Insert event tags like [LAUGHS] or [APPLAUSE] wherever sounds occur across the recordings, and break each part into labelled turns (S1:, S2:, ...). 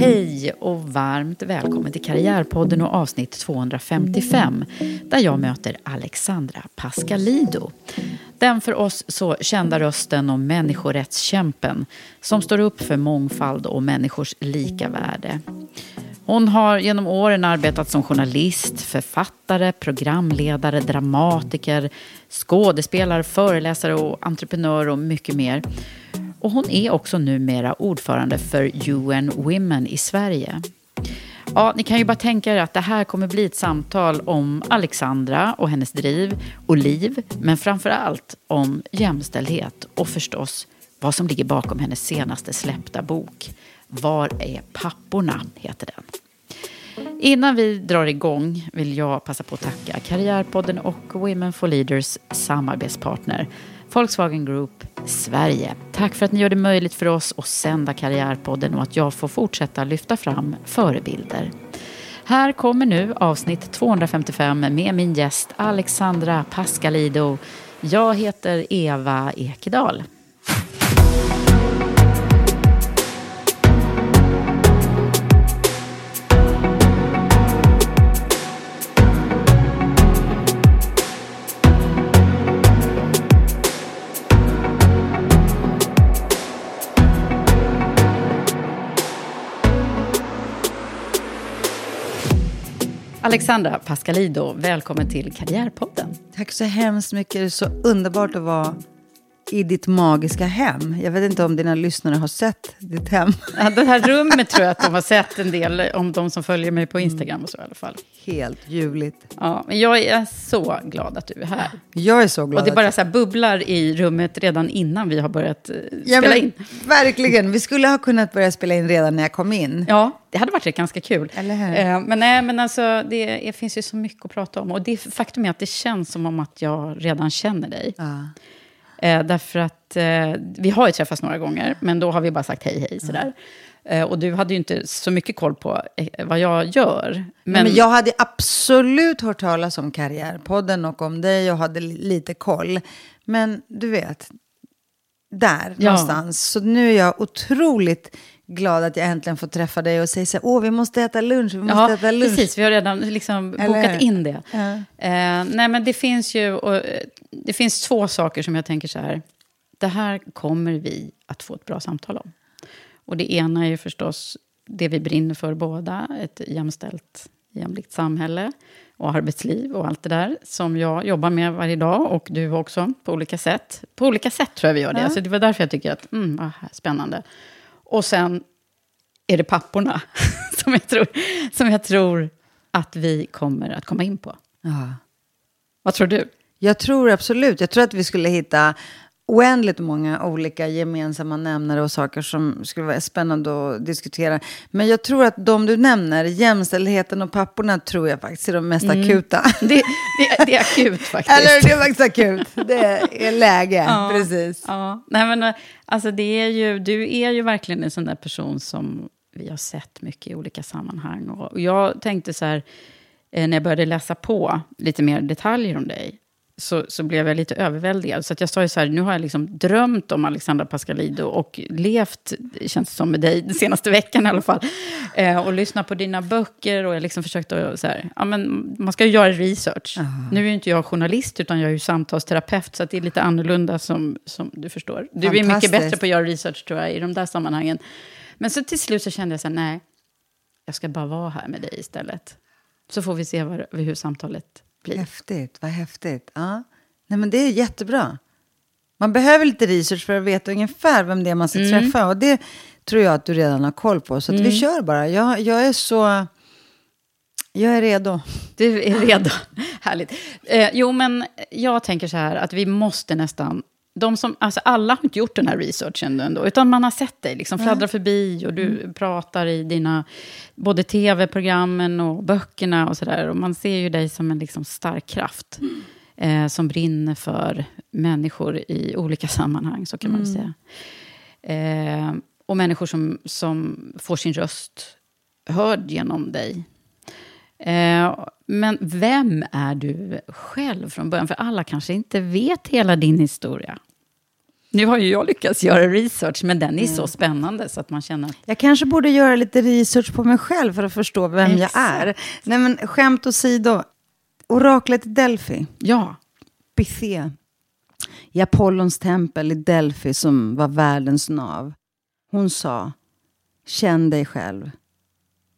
S1: Hej och varmt välkommen till Karriärpodden och avsnitt 255 där jag möter Alexandra Pascalido. Den för oss så kända rösten om människorättskämpen som står upp för mångfald och människors lika värde. Hon har genom åren arbetat som journalist, författare, programledare, dramatiker, skådespelare, föreläsare och entreprenör och mycket mer. Och hon är också numera ordförande för UN Women i Sverige. Ja, ni kan ju bara tänka er att det här kommer bli ett samtal om Alexandra och hennes driv och liv, men framför allt om jämställdhet och förstås vad som ligger bakom hennes senaste släppta bok. Var är papporna? heter den. Innan vi drar igång vill jag passa på att tacka Karriärpodden och Women for Leaders samarbetspartner Volkswagen Group Sverige. Tack för att ni gör det möjligt för oss att sända Karriärpodden och att jag får fortsätta lyfta fram förebilder. Här kommer nu avsnitt 255 med min gäst Alexandra Pascalido. Jag heter Eva Ekedal. Alexandra Pascalido, välkommen till Karriärpodden.
S2: Tack så hemskt mycket. Det är så underbart att vara i ditt magiska hem. Jag vet inte om dina lyssnare har sett ditt hem.
S1: Ja, det här rummet tror jag att de har sett en del, om de som följer mig på Instagram och så i alla fall.
S2: Helt ljuvligt.
S1: Ja, men jag är så glad att du är här.
S2: Jag är så glad.
S1: Och det bara så här bubblar i rummet redan innan vi har börjat eh,
S2: ja,
S1: spela
S2: men,
S1: in.
S2: Verkligen. Vi skulle ha kunnat börja spela in redan när jag kom in.
S1: Ja, det hade varit ganska kul.
S2: Eller hur?
S1: Eh, Men, nej, men alltså, det, det finns ju så mycket att prata om. Och det faktum är att det känns som om att jag redan känner dig.
S2: Ja.
S1: Eh, därför att eh, vi har ju träffats några gånger, men då har vi bara sagt hej, hej, sådär. Eh, och du hade ju inte så mycket koll på eh, vad jag gör. Men,
S2: Men, jag hade absolut hört talas om Karriärpodden och om dig och hade li- lite koll. Men du vet, där
S1: Ja.
S2: någonstans. Så nu är jag otroligt glad att jag äntligen får träffa dig och säga så här, åh vi måste äta lunch, vi måste
S1: Ja,
S2: äta lunch.
S1: precis. Vi har redan liksom bokat in det.
S2: Ja.
S1: Eh, nej, men det finns ju och, eh, det finns två saker som jag tänker så här. Det här kommer vi att få ett bra samtal om. Och det ena är ju förstås det vi brinner för båda. Ett jämställt, jämlikt samhälle och arbetsliv och allt det där som jag jobbar med varje dag och du också på olika sätt. På olika sätt tror jag vi gör det.
S2: Ja.
S1: Så det var därför jag tycker att, mm, vad spännande. Och sen är det papporna [LAUGHS] som jag tror, som jag tror att vi kommer att komma in på.
S2: Ja.
S1: Vad tror du?
S2: Jag tror absolut, jag tror att vi skulle hitta oändligt många olika gemensamma nämnare och saker som skulle vara spännande att diskutera. Men jag tror att de du nämner, jämställdheten och papporna, tror jag faktiskt är de mest
S1: Mm.
S2: akuta. [LAUGHS]
S1: Det, det, det är akut [LAUGHS] faktiskt.
S2: Eller det är faktiskt akut. Det är läge, [LAUGHS]
S1: Ja,
S2: precis.
S1: Ja. Nej, men, eh, alltså, det är ju, du är ju verkligen en sån där person som vi har sett mycket i olika sammanhang. Och, jag tänkte så här, eh, när jag började läsa på lite mer detaljer om dig, så, så blev jag lite överväldigad. Så jag sa ju så här, nu har jag liksom drömt om Alexandra Pascalido och levt, det känns som med dig, den senaste veckan i alla fall. Eh, och lyssnat på dina böcker och jag liksom försökt att så här, ja men man ska ju göra research. Nu är ju inte jag journalist utan jag är ju samtalsterapeut så att det är lite annorlunda som, som du förstår. Du är mycket bättre på att göra research tror jag i de där sammanhangen. Men så till slut så kände jag så här, nej, jag ska bara vara här med dig istället. Så får vi se vad, hur samtalet blir.
S2: Häftigt, vad häftigt. Ja. Nej, men det är jättebra. Man behöver lite research för att veta ungefär vem det är man ska
S1: Mm.
S2: träffa. Och det tror jag att du redan har koll på. Så att vi kör bara. Jag, jag är så... Jag är redo.
S1: Du är redo. [LAUGHS] Härligt. Eh, jo, men jag tänker så här att vi måste nästan... De som, alltså alla har inte gjort den här researchen ändå, utan man har sett dig liksom fladdra förbi och du pratar i dina både tv-programmen och böckerna och sådär. Och man ser ju dig som en liksom stark kraft eh, som brinner för människor i olika sammanhang, så kan man väl säga. Eh, och människor som, som får sin röst hörd genom dig. Eh, men vem är du själv från början? För alla kanske inte vet hela din historia. Nu har ju jag lyckats göra research, men den är så spännande så att man känner att...
S2: Jag kanske borde göra lite research på mig själv för att förstå vem jag
S1: Exakt.
S2: är. Nej, men skämt åsido. Oraklet i Delphi.
S1: Ja,
S2: Pythé. I Apollons tempel i Delphi som var världens nav. Hon sa, känn dig själv.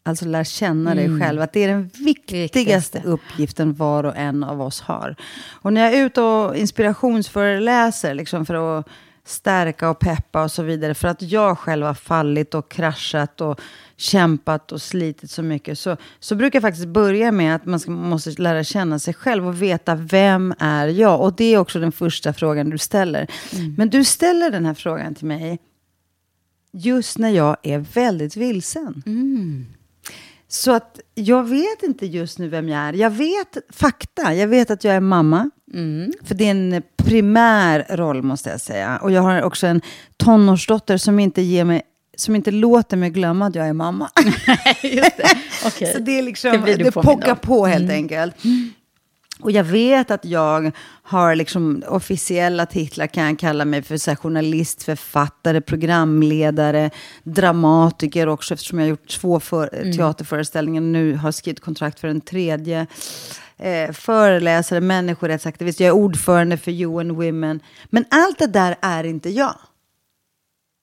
S2: Alltså lär känna dig själv. Att det är den viktigaste
S1: Viktigaste.
S2: uppgiften var och en av oss har. Och när jag är ute och inspirationsföreläser liksom för att stärka och peppa och så vidare. För att jag själv har fallit och kraschat och kämpat och slitit så mycket. Så, så brukar jag faktiskt börja med att man ska, måste lära känna sig själv och veta vem är jag. Och det är också den första frågan du ställer. Men du ställer den här frågan till mig just när jag är väldigt vilsen. Så att jag vet inte just nu vem jag är. Jag vet fakta. Jag vet att jag är mamma. För det är en primär roll måste jag säga. Och jag har också en tonårsdotter som inte ger mig som inte låter mig glömma att jag är mamma. [LAUGHS]
S1: det. [LAUGHS] Okej.
S2: Så det är liksom,
S1: Det
S2: det, pockar på helt enkelt. Och jag vet att jag har liksom officiella titlar, kan jag kalla mig för så här, journalist, författare, programledare, dramatiker också, eftersom jag har gjort två för, teaterföreställningar nu har skrivit kontrakt för en tredje. Eh, föreläsare, människorättsaktivist, jag är ordförande för UN Women. Men allt det där är inte jag.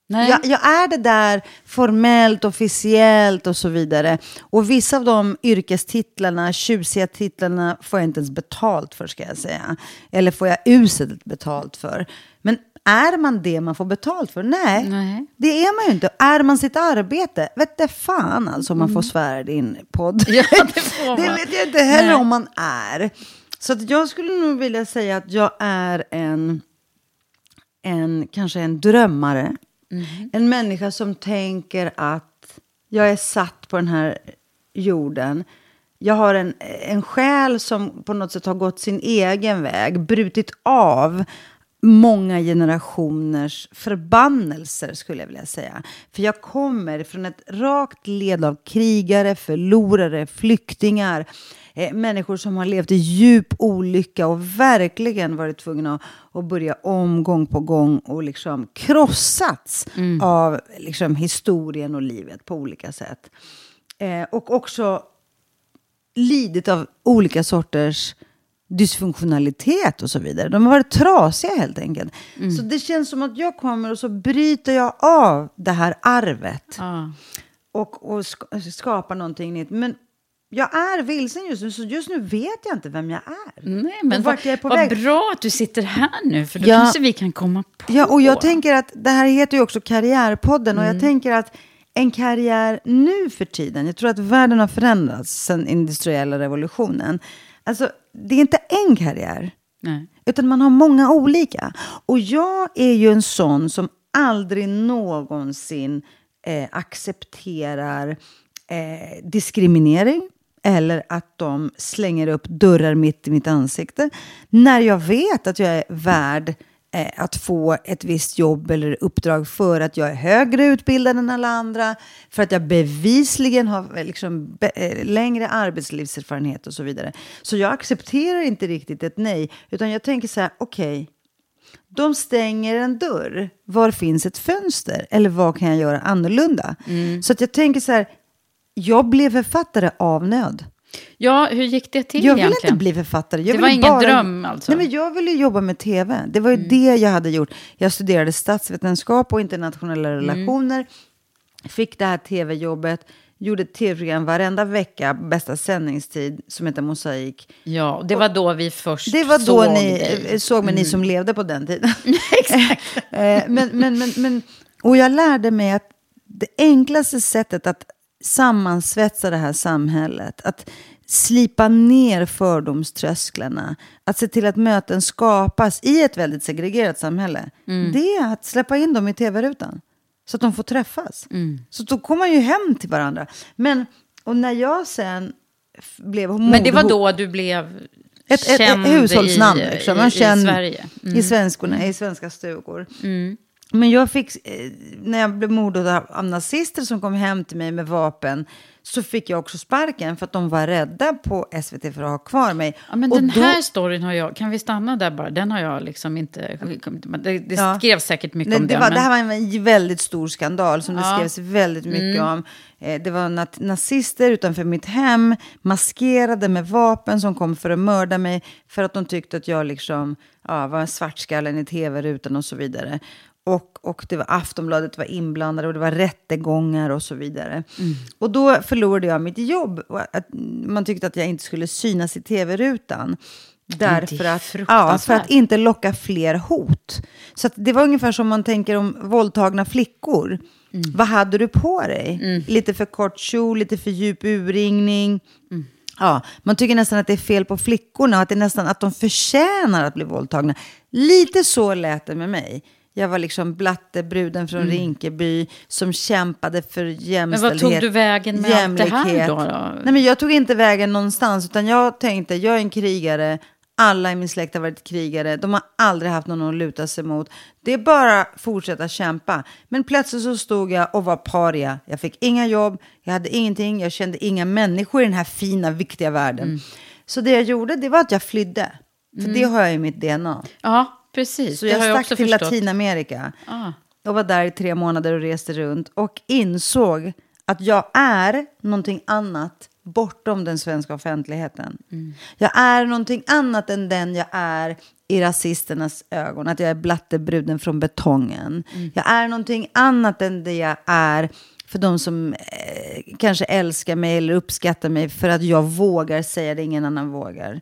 S1: Nej.
S2: Jag, jag är det där formellt, officiellt och så vidare. Och vissa av de yrkestitlarna, tjusiga titlarna, får jag inte ens betalt för ska jag säga. Eller får jag uselt betalt för. Men är man det man får betalt för? Nej,
S1: Nej.
S2: det är man ju inte. Är man sitt arbete? Vet det fan alltså om man får svära i din podd.
S1: Ja, [LAUGHS] det får man.
S2: det vet jag inte heller
S1: Nej.
S2: om man är. Så jag skulle nog vilja säga att jag är en, en kanske en drömmare. Mm. En människa som tänker att jag är satt på den här jorden. Jag har en, en själ som på något sätt har gått sin egen väg, brutit av många generationers förbannelser skulle jag vilja säga. För jag kommer från ett rakt led av krigare, förlorare, flyktingar, eh, människor som har levt i djup olycka och verkligen varit tvungna att, att börja om gång på gång och liksom krossats av liksom, historien och livet på olika sätt. Eh, och också lidit av olika sorters dysfunktionalitet och så vidare. De har varit trasiga helt enkelt. Så det känns som att jag kommer och så bryter jag av det här arvet
S1: Ja.
S2: och, och sk- skapar någonting nytt. Men jag är vilsen just nu, så just nu vet jag inte vem jag är.
S1: Nej, men
S2: vart jag är på
S1: vad
S2: väg.
S1: bra att du sitter här nu, för då
S2: Ja.
S1: kanske vi kan komma på.
S2: Ja, och jag tänker att det här heter ju också Karriärpodden och jag tänker att en karriär nu för tiden, jag tror att världen har förändrats sedan industriella revolutionen. Alltså, det är inte en karriär.
S1: Nej.
S2: Utan man har många olika. Och jag är ju en sån som aldrig någonsin eh, accepterar eh, diskriminering eller att de slänger upp dörrar mitt i mitt ansikte. När jag vet att jag är värd eh, att få ett visst jobb eller uppdrag för att jag är högre utbildad än alla andra, för att jag bevisligen har eh, liksom, be, eh, längre arbetslivserfarenhet och så vidare. Så jag accepterar inte riktigt ett nej, utan jag tänker så här, okej, okay, de stänger en dörr. Var finns ett fönster? Eller vad kan jag göra annorlunda?
S1: Mm.
S2: Så att jag tänker så här, jag blev författare av nöd.
S1: Ja, hur gick det till
S2: Jag ville
S1: egentligen?
S2: inte bli författare. Jag
S1: Det var
S2: ville
S1: ingen dröm, alltså?
S2: Nej, men jag ville jobba med tv. Det var ju
S1: Mm.
S2: det jag hade gjort. Jag studerade statsvetenskap och internationella
S1: Mm.
S2: relationer. Fick det här tv-jobbet. Gjorde tv-program varenda vecka, bästa sändningstid, som heter Mosaik.
S1: Ja, det var då vi först
S2: Det var då
S1: såg
S2: ni
S1: dig. Mm.
S2: såg mig, ni som levde på den tiden. [LAUGHS] [LAUGHS] Eh, men, men, men, men, och jag lärde mig att det enklaste sättet att sammansvetsa det här samhället, att slipa ner fördomströsklarna, att se till att möten skapas i ett väldigt segregerat samhälle,
S1: Mm.
S2: det är att släppa in dem i tv-rutan. Så att de får träffas.
S1: Mm.
S2: Så då kommer man ju hem till varandra. Men, och när jag sen blev
S1: Men det var då du blev
S2: ett, ett,
S1: känd
S2: ett hushållsnamn.
S1: i,
S2: liksom.
S1: i, i
S2: känd
S1: Sverige. Mm.
S2: i, svenskorna, i svenska stugor. Men jag fick, eh, när jag blev mordad av, nazister som kom hem till mig med vapen så fick jag också sparken för att de var rädda på SVT för att ha kvar mig.
S1: Ja, men
S2: Och
S1: den
S2: då-
S1: här storyn har jag, kan vi stanna där bara? Den har jag liksom inte, det, det
S2: Ja.
S1: skrevs säkert mycket
S2: det,
S1: om det.
S2: det, var,
S1: men,
S2: det här var en väldigt stor skandal som det
S1: Ja. Mm.
S2: skrevs väldigt mycket om. Eh, det var nazister utanför mitt hem, maskerade med vapen som kom för att mörda mig för att de tyckte att jag liksom, ja, var svartskallen i tv-rutan och så vidare. Och, och det var Aftonbladet var inblandade och det var rättegångar och så vidare.
S1: Mm.
S2: Och då förlorade jag mitt jobb. Att man tyckte att jag inte skulle synas i tv-rutan. Därför att, ja, för att inte locka fler hot. Så det var ungefär som man tänker om våldtagna flickor. Vad hade du på dig? Lite för kort kjol, lite för djup urringning. Ja, man tycker nästan att det är fel på flickorna, att det nästan att de förtjänar att bli våldtagna. Lite så lät det med mig. Jag var liksom blattebruden från Rinkeby som kämpade för jämställdhet.
S1: tog du vägen med allt det här
S2: jämlikhet.
S1: då, då?
S2: Nej, men jag tog inte vägen någonstans, utan jag tänkte, jag är en krigare, alla i min släkt har varit krigare, de har aldrig haft någon att luta sig mot. Det är bara att fortsätta kämpa. Men plötsligt så stod jag och var paria. Jag fick inga jobb, jag hade ingenting, jag kände inga människor i den här fina, viktiga världen.
S1: Mm.
S2: Så det jag gjorde, det var att jag flydde. För det har jag i mitt DNA.
S1: Ja, precis.
S2: Så jag
S1: jag
S2: stack till
S1: förstått.
S2: Latinamerika.
S1: Ah.
S2: Jag var där i tre månader och reste runt och insåg att jag är någonting annat bortom den svenska offentligheten. Jag är någonting annat än den jag är i rasisternas ögon. Att jag är blattebruden från betongen. Jag är någonting annat än det jag är för de som eh, kanske älskar mig eller uppskattar mig för att jag vågar säga det ingen annan vågar.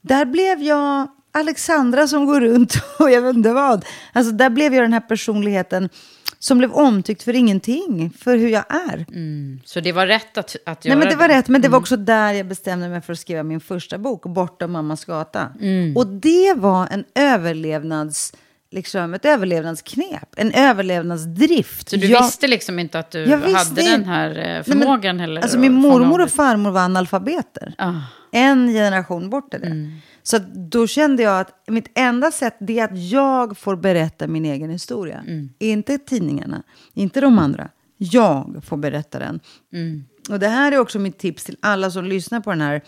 S2: Där blev jag Alexandra som går runt [LAUGHS] och jag vet inte vad. Alltså där blev jag den här personligheten som blev omtyckt för ingenting, för hur jag är.
S1: Så det var rätt att, att göra
S2: Nej, men det var rätt, men det
S1: Mm.
S2: var också där jag bestämde mig för att skriva min första bok, Bortom mammas gata.
S1: Mm.
S2: Och det var en överlevnads, liksom, ett överlevnadsknep, en överlevnadsdrift.
S1: Så du
S2: Jag-
S1: visste liksom inte att du hade
S2: inte.
S1: den här eh,
S2: Nej, men,
S1: förmågan heller?
S2: Alltså min mormor och farmor var analfabeter.
S1: Ah.
S2: En generation bort är det. Så då kände jag att mitt enda sätt det är att jag får berätta min egen historia.
S1: Mm.
S2: Inte tidningarna, inte de andra. Jag får berätta den.
S1: Mm.
S2: Och det här är också mitt tips till alla som lyssnar på den här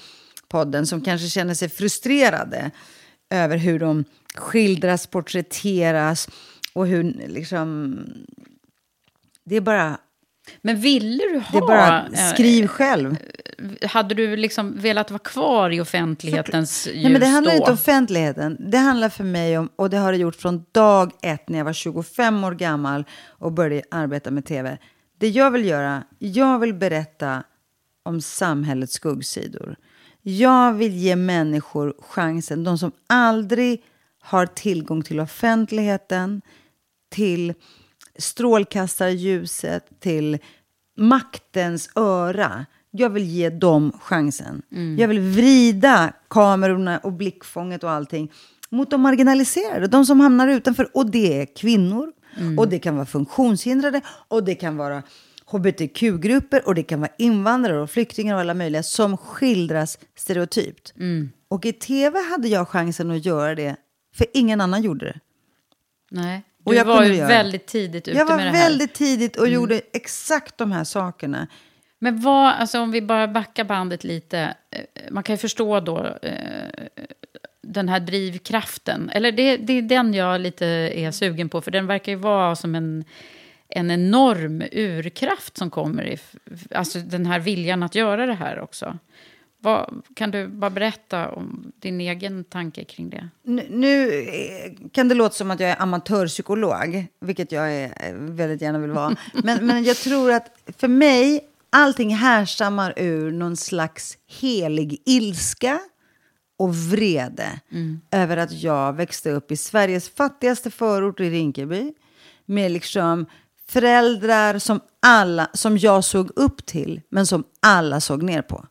S2: podden som kanske känner sig frustrerade över hur de skildras, porträtteras och hur liksom... Det är bara,
S1: Men ville du ha...
S2: det är bara
S1: eh,
S2: skriv själv.
S1: Hade du liksom velat vara kvar i offentlighetens ljus
S2: Nej, men det handlar
S1: då?
S2: inte om offentligheten. Det handlar för mig om, och det har det gjort från dag ett när jag var 25 år gammal och började arbeta med tv. Det jag vill göra, jag vill berätta om samhällets skuggsidor. Jag vill ge människor chansen, de som aldrig har tillgång till offentligheten, till strålkastarljuset, till maktens öra. Jag vill ge dem chansen. Jag vill vrida kamerorna och blickfånget och allting mot de marginaliserade, de som hamnar utanför. Och det är kvinnor, och det kan vara funktionshindrade, och det kan vara hbtq-grupper, och det kan vara invandrare och flyktingar och alla möjliga som skildras stereotypt. Och i tv hade jag chansen att göra det, för ingen annan gjorde det.
S1: Nej.
S2: Och
S1: Du
S2: jag
S1: var ju väldigt tidigt ute
S2: Jag var
S1: med det här. Mm.
S2: väldigt tidigt och gjorde exakt de här sakerna.
S1: Men vad, alltså om vi bara backar bandet lite. eh, Man kan ju förstå då eh, den här drivkraften. Eller det, det är den jag lite är sugen på. För den verkar ju vara som en, en enorm urkraft som kommer. I, alltså den här viljan att göra det här också. Vad, kan du bara berätta om din egen tanke kring det?
S2: Nu, nu eh, kan det låta som att jag är amatörpsykolog, vilket jag är, eh, väldigt gärna vill vara. [LAUGHS] Men, men jag tror att för mig, allting härstammar ur någon slags helig ilska och vrede över att jag växte upp i Sveriges fattigaste förort i Rinkeby med liksom föräldrar som, alla, som jag såg upp till, men som alla såg ner på.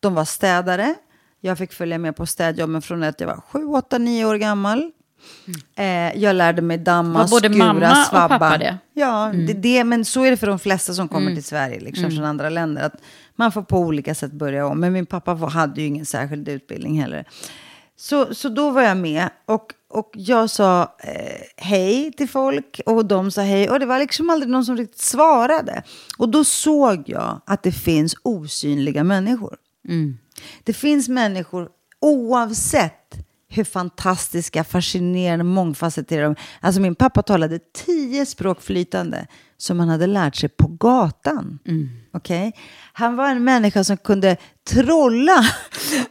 S2: De var städare. Jag fick följa med på städjobben från att jag var 7, 8, 9 år gammal. Eh, jag lärde mig damma,
S1: Var både
S2: skura,
S1: mamma och
S2: svabba.
S1: pappa det?
S2: Ja, det, det, men så är det för de flesta som kommer till Sverige liksom, från andra länder. Att man får på olika sätt börja om. Men min pappa var, hade ju ingen särskild utbildning heller. Så, så då var jag med och, och jag sa eh, hej till folk och de sa hej. Och det var liksom aldrig någon som riktigt svarade. Och då såg jag att det finns osynliga människor. Det finns människor oavsett hur fantastiska, fascinerande, mångfacetterade de Alltså min pappa talade tio språk flytande som han hade lärt sig på gatan. Okej? Han var en människa som kunde trolla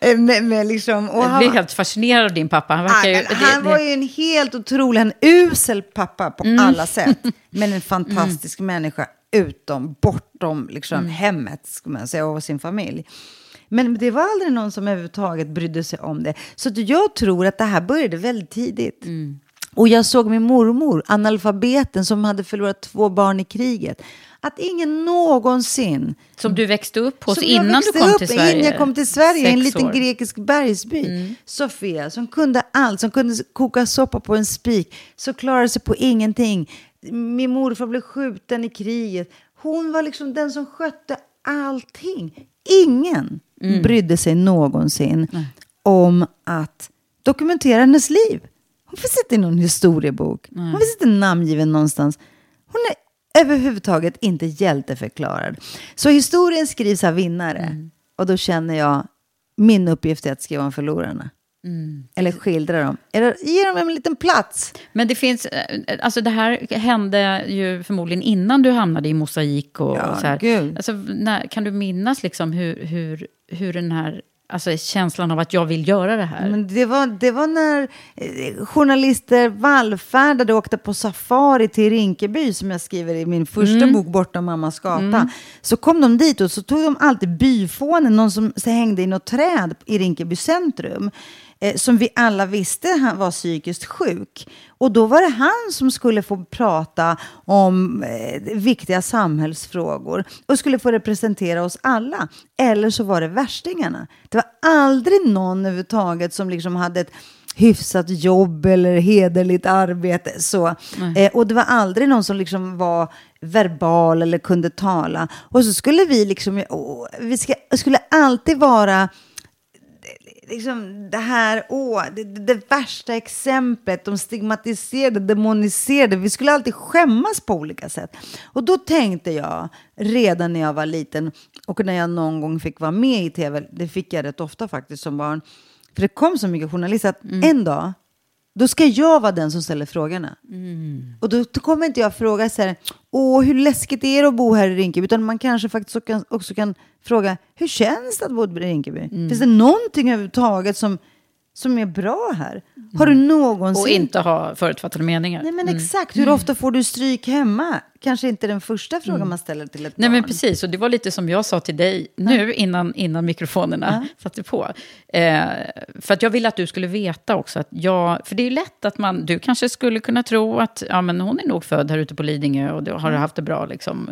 S2: [LAUGHS] med, med liksom... Och
S1: Jag blir helt fascinerad av din pappa. Han, verkar ju,
S2: han var ju en helt otrolig, en usel pappa på alla sätt. [LAUGHS] Men en fantastisk människa utom, bortom liksom, hemmet, ska man säga, och sin familj. Men det var aldrig någon som överhuvudtaget brydde sig om det. Så jag tror att det här började väldigt tidigt. Och jag såg min mormor, analfabeten som hade förlorat två barn i kriget. Att ingen någonsin
S1: Som du växte upp hos innan du kom
S2: upp,
S1: till Sverige?
S2: Innan jag kom till Sverige, en
S1: Sex
S2: liten
S1: år. Mm.
S2: grekisk bergsby. Sofia, som kunde allt, som kunde koka soppa på en spik, så klarade sig på ingenting. Min morfar blev skjuten i kriget. Hon var liksom den som skötte allting. Ingen
S1: Mm.
S2: brydde sig någonsin om att dokumentera hennes liv. Hon finns inte i någon historiebok. Hon finns inte namngiven någonstans. Hon är överhuvudtaget inte hjälteförklarad. Så historien skrivs av vinnare.
S1: Mm.
S2: Och då känner jag, min uppgift är att skriva om förlorarna.
S1: Mm.
S2: Eller skildra dem. Eller ge dem en liten plats.
S1: Men det finns, eh, alltså det här hände ju förmodligen innan du hamnade i mosaik och,
S2: Ja,
S1: och så här.
S2: gud.
S1: Alltså, när, kan du minnas liksom hur, hur, hur den här alltså känslan av att jag vill göra det här?
S2: Men det, var, det var när eh, journalister vallfärdade och åkte på safari till Rinkeby, som jag skriver i min första
S1: Mm.
S2: bok, Bortom mammas gata. Så kom de dit och så tog de alltid byfånen, någon som så hängde i något träd i Rinkeby centrum. Eh, som vi alla visste han var psykiskt sjuk. Och då var det han som skulle få prata om eh, viktiga samhällsfrågor och skulle få representera oss alla. Eller så var det värstingarna. Det var aldrig någon överhuvudtaget som liksom hade ett hyfsat jobb eller hederligt arbete. Så. Eh, och det var aldrig någon som liksom var verbal eller kunde tala. Och så skulle vi liksom, åh, vi ska, skulle alltid vara liksom det här, åh, det, det, värsta exemplet, de stigmatiserade, demoniserade. Vi skulle alltid skämmas på olika sätt. Och då tänkte jag, redan när jag var liten och när jag någon gång fick vara med i tv, det fick jag rätt ofta faktiskt som barn, för det kom så mycket journalister att en dag, då ska jag vara den som ställer frågorna. Och då, då kommer inte jag fråga så här, åh hur läskigt är det att bo här i Rinkeby? Utan man kanske faktiskt också kan, också kan fråga, hur känns det att bo i Rinkeby? Finns det någonting överhuvudtaget som, som är bra här? Har du någonsin...
S1: och inte ha förutfattade meningar.
S2: Nej men exakt, hur ofta får du stryk hemma? Kanske inte den första frågan man ställer till ett
S1: Nej,
S2: barn.
S1: men precis. Och det var lite som jag sa till dig nu, innan, innan mikrofonerna satte på. Eh, för att jag ville att du skulle veta också att jag... För det är lätt att man... Du kanske skulle kunna tro att ja, men hon är nog född här ute på Lidingö och har haft det bra. Liksom.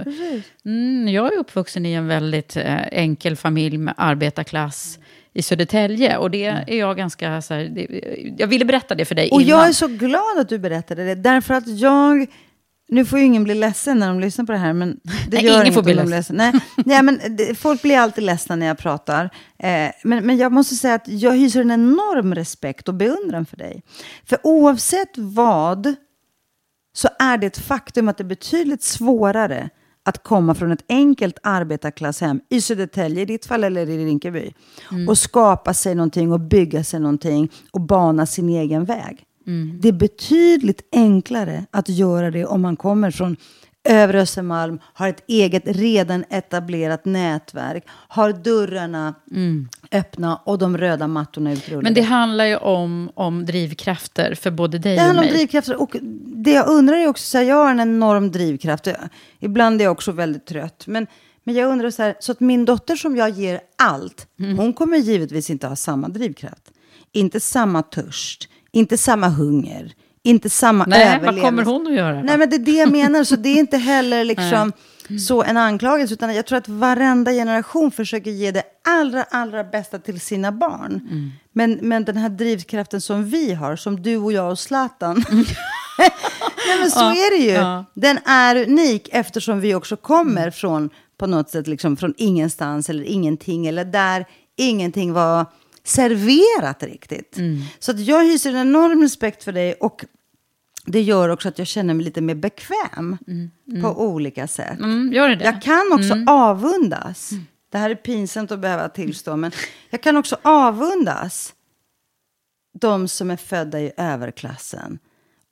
S1: Mm, jag är uppvuxen i en väldigt eh, enkel familj med arbetarklass. I Södertälje. Och det är jag ganska så här, det, jag ville berätta det för dig
S2: Och
S1: innan.
S2: jag är så glad att du berättade det, därför att jag... Nu får ju ingen bli ledsen när de lyssnar på det här, men [LAUGHS] det
S1: Nej,
S2: gör
S1: ingen får bli
S2: de
S1: ledsen.
S2: Nej, [LAUGHS] nej, men det, folk blir alltid ledsna när jag pratar. Eh, men, men jag måste säga att jag hyser en enorm respekt och beundran för dig. För oavsett vad så är det ett faktum att det är betydligt svårare att komma från ett enkelt arbetarklasshem i Södertälje, i ditt fall, eller i Rinkeby, och skapa sig någonting och bygga sig någonting och bana sin egen väg. Det är betydligt enklare att göra det om man kommer från övre Östermalm, har ett eget redan etablerat nätverk, har dörrarna öppna och de röda mattorna utrullade.
S1: Men det handlar ju om, om drivkrafter för både dig
S2: Det
S1: och
S2: handlar om
S1: mig.
S2: drivkrafter. Och det jag undrar är också, så här, jag har en enorm drivkraft. Ibland är jag också väldigt trött. Men, men jag undrar så här, så att min dotter som jag ger allt,
S1: Mm.
S2: hon kommer givetvis inte ha samma drivkraft. Inte samma törst, inte samma hunger, inte samma
S1: Nej, vad
S2: överlevnad.
S1: kommer hon att göra?
S2: Nej, men det är det jag menar. Så det är inte heller [LAUGHS] liksom så en anklagelse. Utan jag tror att varenda generation försöker ge det allra, allra bästa till sina barn.
S1: Mm.
S2: Men, men den här drivkraften som vi har, som du och jag och Zlatan. [LAUGHS] Nej, men så är det ju.
S1: ja.
S2: Den är unik eftersom vi också kommer från, på något sätt, liksom, från ingenstans eller ingenting. Eller där ingenting var serverat riktigt.
S1: Mm.
S2: Så att jag hyser en enorm respekt för dig. Och det gör också att jag känner mig lite mer bekväm på olika sätt.
S1: Mm, gör det det?
S2: Jag kan också avundas. Det här är pinsamt att behöva tillstå, men jag kan också avundas de som är födda i överklassen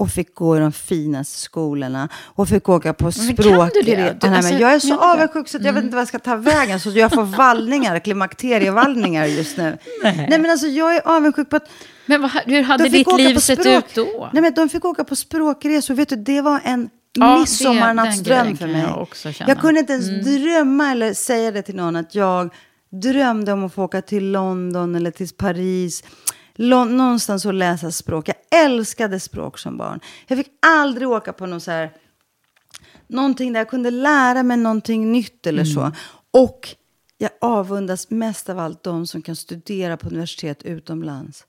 S2: och fick gå i de finaste skolorna och fick åka på
S1: Men kan du
S2: språk.
S1: det? Du- alltså,
S2: jag är så
S1: det?
S2: avundsjuk så att jag vet inte vad jag ska ta vägen. Så jag får vallningar, klimakterievallningar just nu.
S1: Nej.
S2: Nej. men alltså jag är avundsjuk på att
S1: Men vad, hur hade ditt liv sett
S2: språk-
S1: ut då?
S2: Nej, men de fick åka på språkresor. Vet du, det var en
S1: Ja,
S2: midsommarnattsdröm för mig.
S1: jag. Mm.
S2: kunde inte ens drömma eller säga det till någon att jag drömde om att få åka till London eller till Paris. Någonstans och läsa språk. Jag älskade språk som barn. Jag fick aldrig åka på någon så här, någonting där jag kunde lära mig någonting nytt eller
S1: Mm.
S2: så. Och jag avundas mest av allt de som kan studera på universitet utomlands.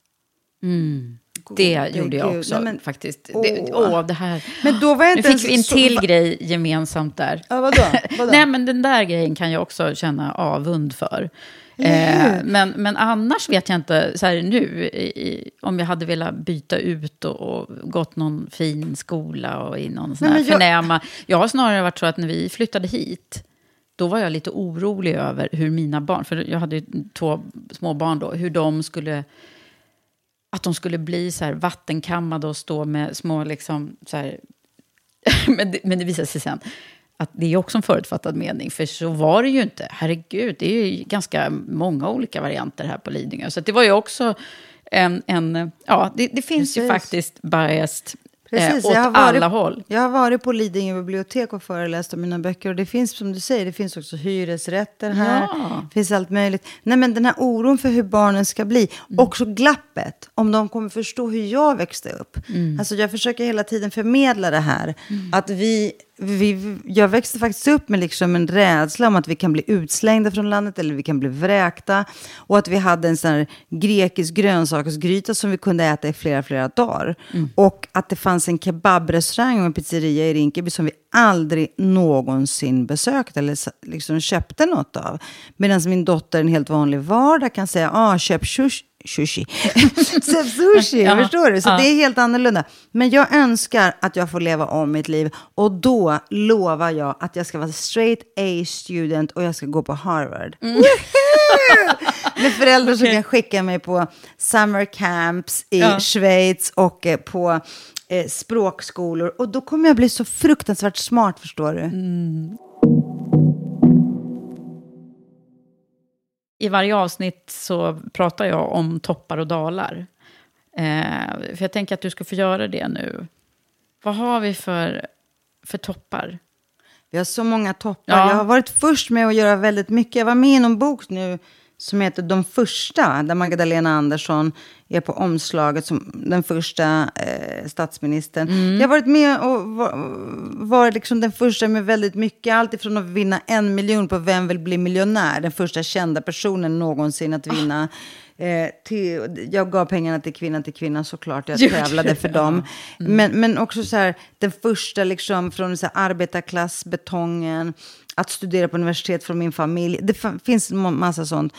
S1: Det
S2: Gode
S1: gjorde jag också
S2: Nej, men-
S1: faktiskt.
S2: åh.
S1: Det, åh, det här.
S2: Men då var jag
S1: nu
S2: inte
S1: fick
S2: ens
S1: vi en
S2: så-
S1: till
S2: va-
S1: grej gemensamt där.
S2: Ja, vadå? [LAUGHS] Vadå?
S1: Nej, men den där grejen kan jag också känna avund för. Eh, men, men annars vet jag inte, så här nu, i, om jag hade velat byta ut och, och gått någon fin skola och i någon sån här
S2: jag-
S1: förnäma... Jag har snarare varit så att när vi flyttade hit, då var jag lite orolig över hur mina barn, för jag hade ju två små barn då, hur de skulle att de skulle bli så här vattenkammade och stå med små liksom så här... [LAUGHS] men, det, men det visade sig sen att det är också en förutfattad mening, för så var det ju inte. Herregud, det är ju ganska många olika varianter här på Lidingö. Så det var ju också en... en ja, det, det finns ju
S2: Precis.
S1: faktiskt biased
S2: Precis,
S1: eh, åt
S2: jag har varit-
S1: alla håll.
S2: Jag har varit på Lidingö bibliotek och föreläst om mina böcker. Och det finns, som du säger, det finns också hyresrätter här.
S1: Ja.
S2: Det finns allt möjligt. Nej, men den här oron för hur barnen ska bli. Också glappet, om de kommer förstå hur jag växte upp. Alltså jag försöker hela tiden förmedla det här. Att vi, vi, jag växte faktiskt upp med liksom en rädsla om att vi kan bli utslängda från landet eller vi kan bli vräkta. Och att vi hade en sån här grekisk grönsaksgryta som vi kunde äta i flera, flera dagar. Och att det fanns en kebabrestaurang och en pizzeria i Rinkeby som vi aldrig någonsin besökte eller liksom köpte något av. Medan min dotter en helt vanlig vardag kan säga, ah, köp sushi. Sushi. [LAUGHS] Sushi,
S1: Ja,
S2: förstår du? Så
S1: ja.
S2: det är helt annorlunda. Men jag önskar att jag får leva om mitt liv. Och då lovar jag att jag ska vara straight A student och jag ska gå på Harvard. Woohoo! [LAUGHS] Med föräldrar som kan skicka mig på summer camps i
S1: Ja.
S2: Schweiz och eh, på eh, språkskolor. Och då kommer jag bli så fruktansvärt smart, förstår du.
S1: I varje avsnitt så pratar jag om toppar och dalar. Eh, för jag tänker att du ska få göra det nu. Vad har vi för, för toppar?
S2: Vi har så många toppar.
S1: Ja.
S2: Jag har varit först med att göra väldigt mycket. Jag var med i någon bok nu som heter De första, där Magdalena Andersson är på omslaget som den första eh, statsministern.
S1: Mm.
S2: Jag har varit med och var, var liksom den första med väldigt mycket. Allt ifrån att vinna en miljon på Vem vill bli miljonär, den första kända personen någonsin att vinna. Eh, till, jag gav pengarna till Kvinnan till Kvinnan såklart. Jag [LAUGHS] tävlade för dem.
S1: Mm.
S2: Men, men också så här, den första liksom från så här, arbetarklassbetongen, att studera på universitet från min familj. Det finns en massa sånt.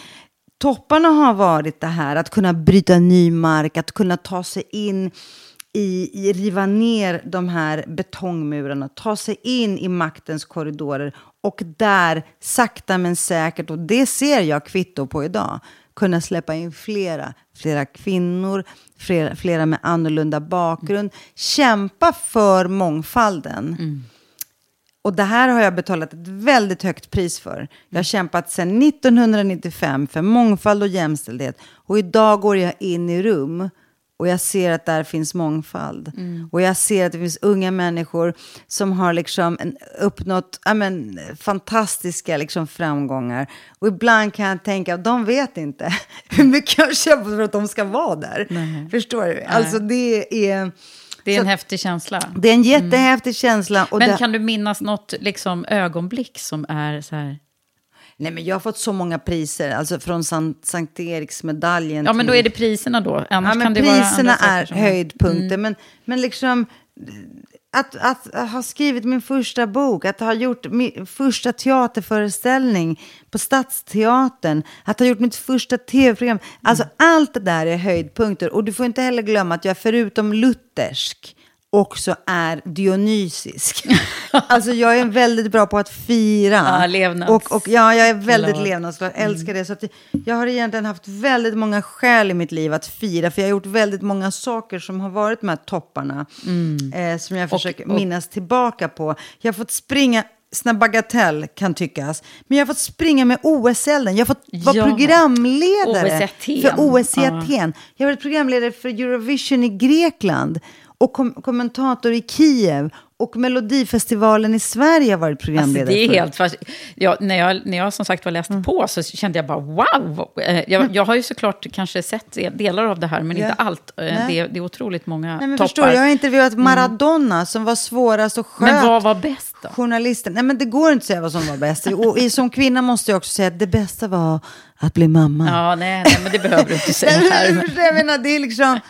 S2: Topparna har varit det här att kunna bryta ny mark, att kunna ta sig in i, i riva ner de här betongmurarna, ta sig in i maktens korridorer och där sakta men säkert, och det ser jag kvitto på idag, kunna släppa in flera, flera kvinnor, flera, flera med annorlunda bakgrund, kämpa för mångfalden. Och det här har jag betalat ett väldigt högt pris för. Jag har kämpat sedan 1995 för mångfald och jämställdhet. Och idag går jag in i rum och jag ser att där finns mångfald. Och jag ser att det finns unga människor som har liksom uppnått ja, men, fantastiska liksom, framgångar. Och ibland kan jag tänka att de vet inte [LAUGHS] hur mycket jag kämpar för att de ska vara där. Förstår du? Alltså det är...
S1: Det är en
S2: Så-
S1: häftig känsla.
S2: Det är en jättehäftig känsla. Och
S1: Men
S2: det,
S1: kan du minnas något liksom, ögonblick som är så här...
S2: Nej, men jag har fått så många priser, alltså från San, Sankt Eriksmedaljen
S1: Ja, men då är det priserna då. Annars
S2: ja, men
S1: kan det vara
S2: priserna är
S1: som- Mm.
S2: höjdpunkter, men, men liksom... Att, att ha skrivit min första bok, att ha gjort min första teaterföreställning på Stadsteatern, att ha gjort mitt första tv-program. Alltså allt det där är höjdpunkter. Och du får inte heller glömma att jag förutom luthersk också är dionysisk. [LAUGHS] alltså jag är väldigt bra på att fira.
S1: Ja, levnads-
S2: och, och ja, jag är väldigt
S1: glad.
S2: levnadsglad, älskar det. Så att jag har egentligen haft väldigt många skäl i mitt liv att fira, för jag har gjort väldigt många saker som har varit de här topparna, eh, som jag försöker
S1: och-
S2: minnas tillbaka på. Jag har fått springa, såna bagatell kan tyckas, men jag har fått springa med OS-elden. Jag har fått vara
S1: Ja.
S2: programledare
S1: OS
S2: för OS i. Aten. Jag har varit programledare för Eurovision i Grekland och kom kommentator i Kiev. Och Melodifestivalen i Sverige har varit
S1: Alltså,
S2: programledare
S1: det är helt fast, ja, när, jag, när jag som sagt var läste
S2: Mm.
S1: på så kände jag bara wow. Eh, Jag, jag har ju såklart kanske sett delar av det här, men
S2: Ja.
S1: inte allt. Eh,
S2: Nej.
S1: Det, är- det är otroligt många
S2: Nej, men
S1: toppar.
S2: förstår, jag har intervjuat Maradona som var svårast och sköt
S1: men vad var bäst då?
S2: journalisten. Nej, men det går inte att säga vad som var bäst. Och som kvinna måste jag också säga att det bästa var att bli mamma.
S1: Ja, nej, nej, men det behöver du inte säga här.
S2: men, jag menar, det är liksom...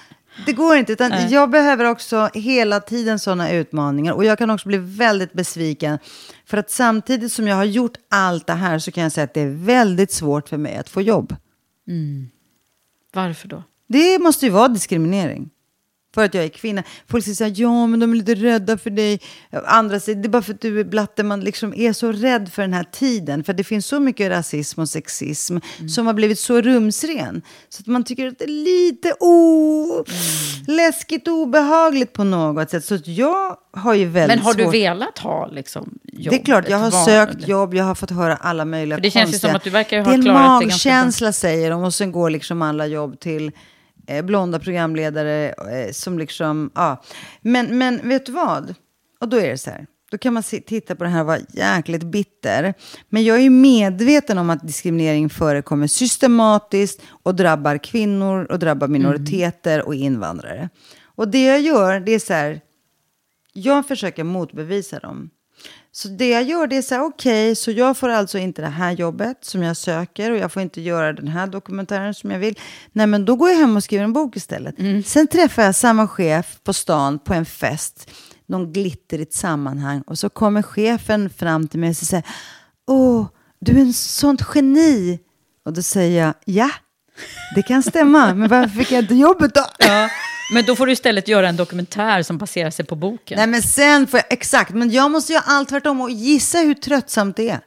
S2: Det går inte, utan jag behöver också hela tiden sådana utmaningar. Och jag kan också bli väldigt besviken. För att samtidigt som jag har gjort allt det här så kan jag säga att det är väldigt svårt för mig att få jobb.
S1: Varför då?
S2: Det måste ju vara diskriminering. För att jag är kvinna. Folk säger så här, ja men de är lite rädda för dig. Andra säger, det är bara för att du är blatte. Man liksom är så rädd för den här tiden. För det finns så mycket rasism och sexism som har blivit så rumsren. Så att man tycker att det är lite o... läskigt och obehagligt på något sätt. Så jag har ju väldigt
S1: Men har du
S2: svårt...
S1: velat ha liksom, jobb?
S2: Det är klart, jag har
S1: val-
S2: sökt jobb, jag har fått höra alla möjliga
S1: För det känns ju
S2: konstiga...
S1: som att du verkar
S2: Det
S1: ha
S2: är en
S1: klarat det ganska bra.
S2: magkänsla säger de och sen går liksom alla jobb till eh, blonda programledare eh, som liksom, ja. Men, men vet du vad? Och då är det så här. Då kan man se, titta på det här och vara jäkligt bitter. Men jag är ju medveten om att diskriminering förekommer systematiskt och drabbar kvinnor och drabbar minoriteter och invandrare. Och det jag gör, det är så här, jag försöker motbevisa dem. Så det jag gör det är så här, okej, så jag får alltså inte det här jobbet som jag söker och jag får inte göra den här dokumentären som jag vill. Nej, men då går jag hem och skriver en bok istället. Sen träffar jag samma chef på stan på en fest, någon glitterigt sammanhang och så kommer chefen fram till mig och säger, åh, du är en sånt geni. Och då säger jag, ja, det kan stämma, men varför fick jag inte jobbet då?
S1: Ja, men då får du istället göra en dokumentär som baserar sig på boken.
S2: Nej men sen får jag, exakt, men jag måste göra allt tvärtom och gissa hur tröttsamt det är.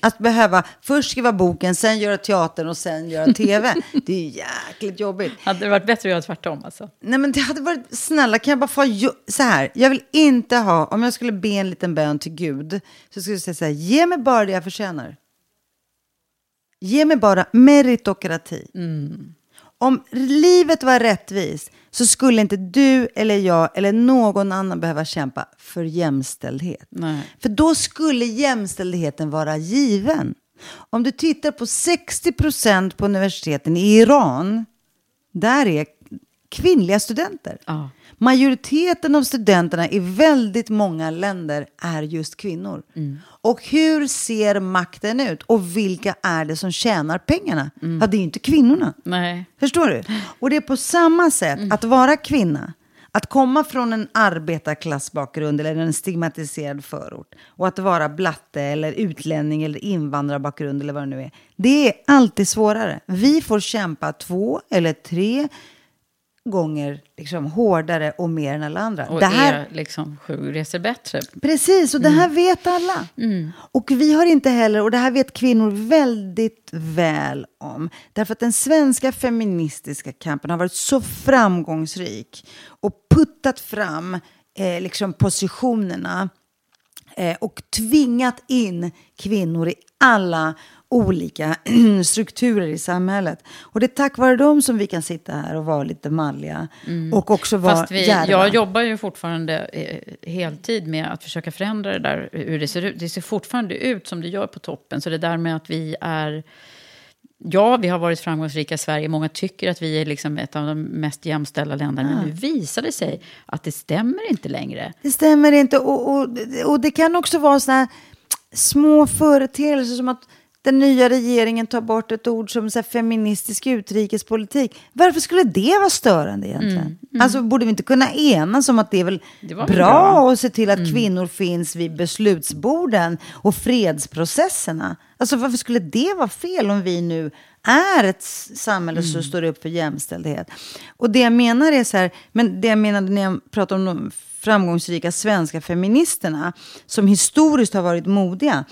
S2: Att behöva först skriva boken, sen göra teatern och sen göra tv. [LAUGHS] det är jäkligt jobbigt.
S1: Hade det varit bättre att göra tvärtom alltså?
S2: Nej men det hade varit, snälla kan jag bara få, så här, jag vill inte ha, om jag skulle be en liten bön till Gud, så skulle jag säga så här, ge mig bara det jag förtjänar. Ge mig bara meritokrati. Om livet var rättvist så skulle inte du eller jag eller någon annan behöva kämpa för jämställdhet.
S1: Nej.
S2: För då skulle jämställdheten vara given. Om du tittar på 60 procent på universiteten i Iran, där är kvinnliga studenter.
S1: Ja.
S2: Majoriteten av studenterna i väldigt många länder är just kvinnor. Och hur ser makten ut? Och vilka är det som tjänar pengarna? Ja, det är ju inte kvinnorna.
S1: Nej.
S2: Förstår du? Och det är på samma sätt att vara kvinna. Att komma från en arbetarklassbakgrund eller en stigmatiserad förort och att vara blatte eller utlänning eller invandrarbakgrund eller vad det nu är. Det är alltid svårare. Vi får kämpa två eller tre gånger liksom, hårdare och mer än alla andra.
S1: Och
S2: det här,
S1: är liksom sju resor bättre.
S2: Precis, och det här vet alla. Och vi har inte heller, och det här vet kvinnor väldigt väl om. Därför att den svenska feministiska kampen har varit så framgångsrik och puttat fram eh, liksom positionerna eh, och tvingat in kvinnor i alla olika [CLEARS THROAT] strukturer i samhället. Och det är tack vare dem som vi kan sitta här och vara lite malliga. Och också vara
S1: Fast vi,
S2: djärva.
S1: jag jobbar ju fortfarande eh, heltid med att försöka förändra det där, hur det ser ut. Det ser fortfarande ut som det gör på toppen. Så det där med att vi är... Ja, vi har varit framgångsrika i Sverige. Många tycker att vi är liksom ett av de mest jämställda länderna. Men nu visar det sig att det stämmer inte längre.
S2: Det stämmer inte. Och, och, och det kan också vara såna här små företeelser som att den nya regeringen tar bort ett ord som så feministisk utrikespolitik. Varför skulle det vara störande egentligen? Alltså borde vi inte kunna enas om att det är väl
S1: Det
S2: bra,
S1: bra.
S2: att se till att kvinnor finns vid beslutsborden och fredsprocesserna? Alltså varför skulle det vara fel om vi nu är ett samhälle som står upp för jämställdhet? Och det jag menar är så här, men det jag menade när jag pratar om de framgångsrika svenska feministerna som historiskt har varit modiga.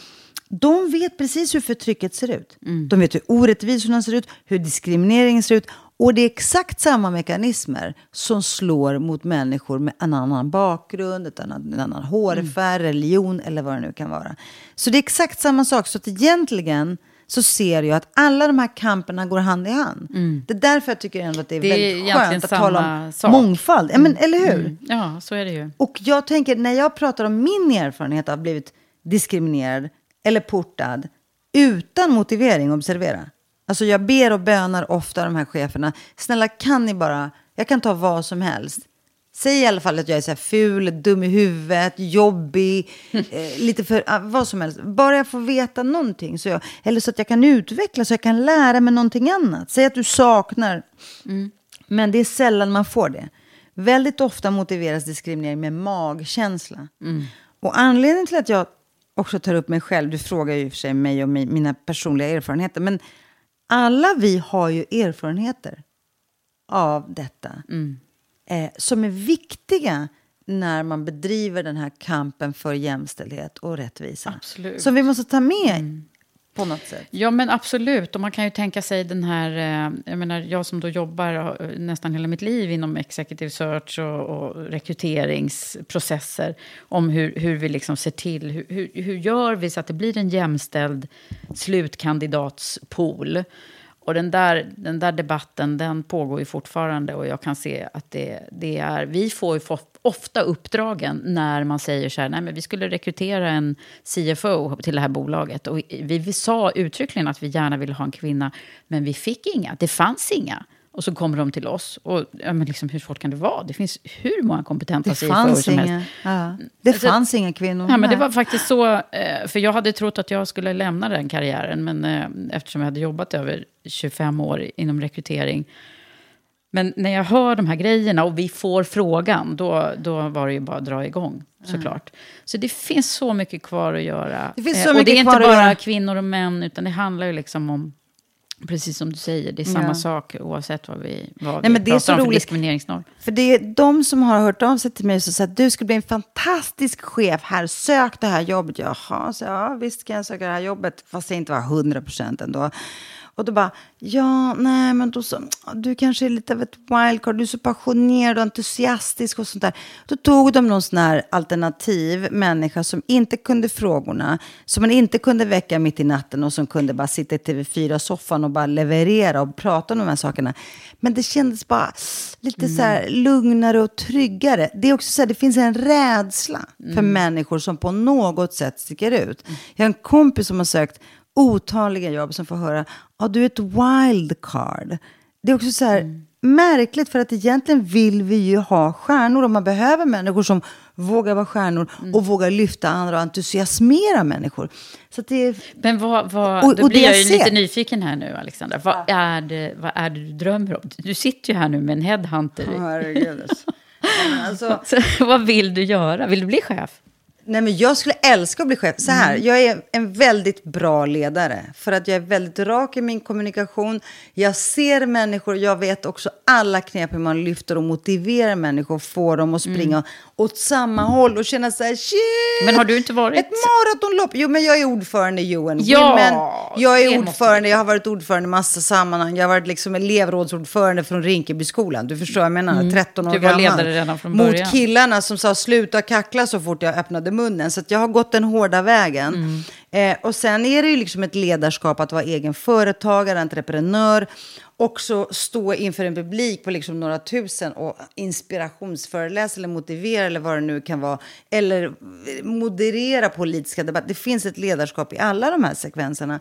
S2: De vet precis hur förtrycket ser ut. De vet hur orättvisorna ser ut, hur diskrimineringen ser ut. Och det är exakt samma mekanismer som slår mot människor med en annan bakgrund, ett annat, en annan hårfärg, religion eller vad det nu kan vara. Så det är exakt samma sak. Så att egentligen så ser jag att alla de här kamperna går hand i hand. Det är därför jag tycker ändå att det är
S1: Det är
S2: väldigt skönt att tala om
S1: sak.
S2: mångfald. Ja, men, eller hur?
S1: Ja, så är det ju.
S2: Och jag tänker, när jag pratar om min erfarenhet av att ha blivit diskriminerad eller portad utan motivering, observera. Alltså jag ber och bönar ofta de här cheferna, snälla kan ni bara, jag kan ta vad som helst. Säg i alla fall att jag är så här ful, dum i huvudet, jobbig, [LAUGHS] eh, lite för, ah, vad som helst. Bara jag får veta någonting, så jag, eller så att jag kan utvecklas, så jag kan lära mig någonting annat. Säg att du saknar, men det är sällan man får det. Väldigt ofta motiveras diskriminering med magkänsla. Och anledningen till att jag också tar upp mig själv, du frågar ju i och för sig mig och mi- mina personliga erfarenheter, men alla vi har ju erfarenheter av detta. Eh, som är viktiga när man bedriver den här kampen för jämställdhet och rättvisa.
S1: Absolut.
S2: Som vi måste ta med på något sätt.
S1: Ja, men absolut. Och man kan ju tänka sig den här... Eh, jag menar, jag som då jobbar eh, nästan hela mitt liv inom executive search och, och rekryteringsprocesser. Om hur, hur vi liksom ser till... Hur, hur, hur gör vi så att det blir en jämställd slutkandidatspool? Och den där, den där debatten den pågår ju fortfarande och jag kan se att det, det är... Vi får ju ofta uppdragen när man säger så här, nej men vi skulle rekrytera en CFO till det här bolaget. Och vi, vi sa uttryckligen att vi gärna ville ha en kvinna, men vi fick inga. Det fanns inga. Och så kommer de till oss. Och ja, men liksom, hur svårt kan det vara? Det finns hur många kompetenta
S2: Det
S1: CFO
S2: fanns
S1: som helst.
S2: ja. det
S1: Alltså,
S2: fanns inga kvinnor.
S1: Ja, men det var faktiskt så, eh, för jag hade trott att jag skulle lämna den karriären, men eh, eftersom jag hade jobbat över 25 år inom rekrytering. Men när jag hör de här grejerna och vi får frågan, då, då var det ju bara att dra igång, såklart. Så det finns så mycket kvar att göra.
S2: Det finns
S1: Eh,
S2: så
S1: och det
S2: mycket
S1: är inte bara kvinnor och män, utan det handlar ju liksom om, precis som du säger, det är samma
S2: Ja.
S1: sak oavsett vad vi, vad
S2: Nej,
S1: vi
S2: men det är så
S1: om för
S2: roligt.
S1: diskrimineringsnorm.
S2: För det är de som har hört av sig till mig och sagt att du skulle bli en fantastisk chef här, sök det här jobbet. Jaha, så ja, visst kan jag söka det här jobbet, fast jag inte var 100 procent ändå. Och då bara, ja, nej, men då så, du kanske är lite av ett wildcard, du är så passionerad och entusiastisk och sånt där. Då tog de någon sån här alternativ människa som inte kunde frågorna, som man inte kunde väcka mitt i natten och som kunde bara sitta i TV4-soffan och bara leverera och prata om de här sakerna. Men det kändes bara lite så här lugnare och tryggare. Det är också så här, det finns en rädsla för människor som på något sätt sticker ut. Jag har en kompis som har sökt otaliga jobb som får höra, ja du är ett wildcard. det är också så här märkligt för att egentligen vill vi ju ha stjärnor och man behöver människor som vågar vara stjärnor och vågar lyfta andra och entusiasmera människor. Så det är...
S1: Men vad, vad,
S2: Och-
S1: då
S2: och
S1: blir
S2: det
S1: jag
S2: jag
S1: ju lite nyfiken här nu, Alexandra. Vad, är det, vad är det du drömmer om? Du sitter ju här nu med en headhunter.
S2: Herregud. alltså, [LAUGHS]
S1: Så, vad vill du göra? Vill du bli chef?
S2: Nej, men jag skulle älska att bli chef. Så här, jag är en väldigt bra ledare. För att jag är väldigt rak i min kommunikation. Jag ser människor. Jag vet också alla knep hur man lyfter och motiverar människor. Får dem att springa åt samma håll och känna så här, shit!
S1: Men har du inte varit-
S2: Ett maratonlopp! Jo, men jag är ordförande i UN
S1: Ja,
S2: Women. Jag är ordförande, jag har varit ordförande i massa sammanhang. Jag har varit liksom elevrådsordförande från Rinkebyskolan. Du förstår, jag menar 13 år
S1: Du var
S2: gammal.
S1: ledare redan från
S2: Mot
S1: början.
S2: killarna som sa sluta kackla så fort jag öppnade munnen. Så att jag har gått den hårda vägen. Mm. Eh, och sen är det ju liksom ett ledarskap att vara egen företagare, entreprenör. Också stå inför en publik på liksom några tusen och inspirationsföreläsa eller motivera eller vad det nu kan vara. Eller eh, moderera politiska debatter. Det finns ett ledarskap i alla de här sekvenserna.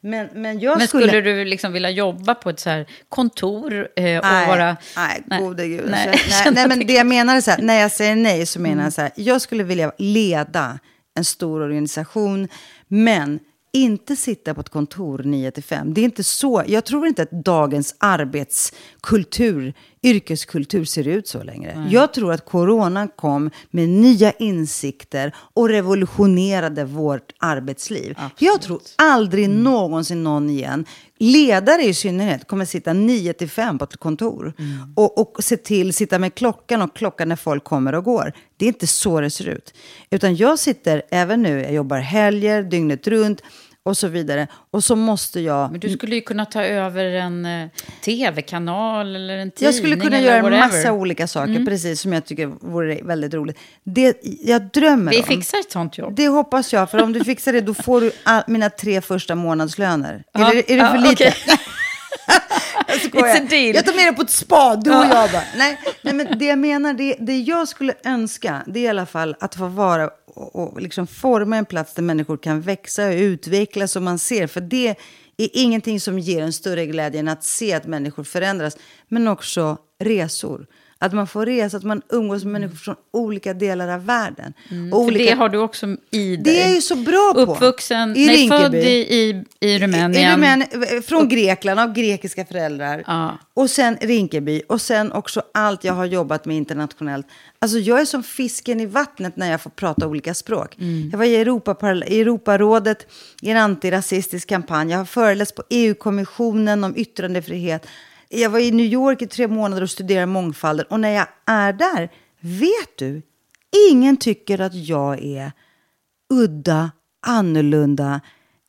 S2: Men, men jag
S1: Men
S2: skulle...
S1: skulle du liksom vilja jobba på ett så här kontor eh, och
S2: Nej,
S1: vara...
S2: nej, gode gud.
S1: Nej,
S2: Nej,
S1: jag [LAUGHS]
S2: nej, nej, men
S1: det-
S2: det jag menar är så här, när jag säger nej så menar jag så här, jag skulle vilja leda en stor organisation, men inte sitta på ett kontor 9 till 5. Det är inte så, jag tror inte att dagens arbetskultur, yrkeskultur ser ut så längre. Jag tror att coronan kom med nya insikter och revolutionerade vårt arbetsliv. Jag tror aldrig någonsin någon igen, ledare i synnerhet, kommer sitta 9 till 5 på ett kontor. Och, och se till, sitta med klockan och klockan när folk kommer och går. Det är inte så det ser ut. Utan jag sitter även nu, jag jobbar helger, dygnet runt och så vidare. Och så måste jag...
S1: Men du skulle ju kunna ta över en eh, tv-kanal eller en tidning
S2: Jag skulle kunna göra en massa olika saker, precis som jag tycker vore väldigt roligt. Det jag drömmer
S1: Vi
S2: om...
S1: fixar ett sånt jobb.
S2: Det hoppas jag, för om du fixar det då får du all, mina tre första månadslöner.
S1: Ja,
S2: är, det, är det
S1: ja,
S2: för lite?
S1: okej. [LAUGHS]
S2: jag skojar.
S1: It's a deal.
S2: Jag tar med dig på ett spa, du och jag bara. Nej, nej men det jag menar, det, det jag skulle önska, det är i alla fall att få vara och, och liksom forma en plats där människor kan växa och utvecklas och man ser. För det är ingenting som ger en större glädje än att se att människor förändras. Men också resor. Att man får resa, att man umgås med människor från olika delar av världen.
S1: Mm. För
S2: olika...
S1: det har du också i dig.
S2: Det är ju så bra på.
S1: Uppvuxen,
S2: I
S1: nej, född i, i, i Rumänien.
S2: I Rumänien, från Grekland, av grekiska föräldrar.
S1: Ja.
S2: Och sen Rinkeby. Och sen också allt jag har jobbat med internationellt. Alltså jag är som fisken i vattnet när jag får prata olika språk.
S1: Mm.
S2: Jag var i, Europa, i Europarådet i en antirasistisk kampanj. Jag har föreläst på EU-kommissionen om yttrandefrihet. Jag var i New York i tre månader och studerade mångfalden. Och när jag är där, vet du, ingen tycker att jag är udda, annorlunda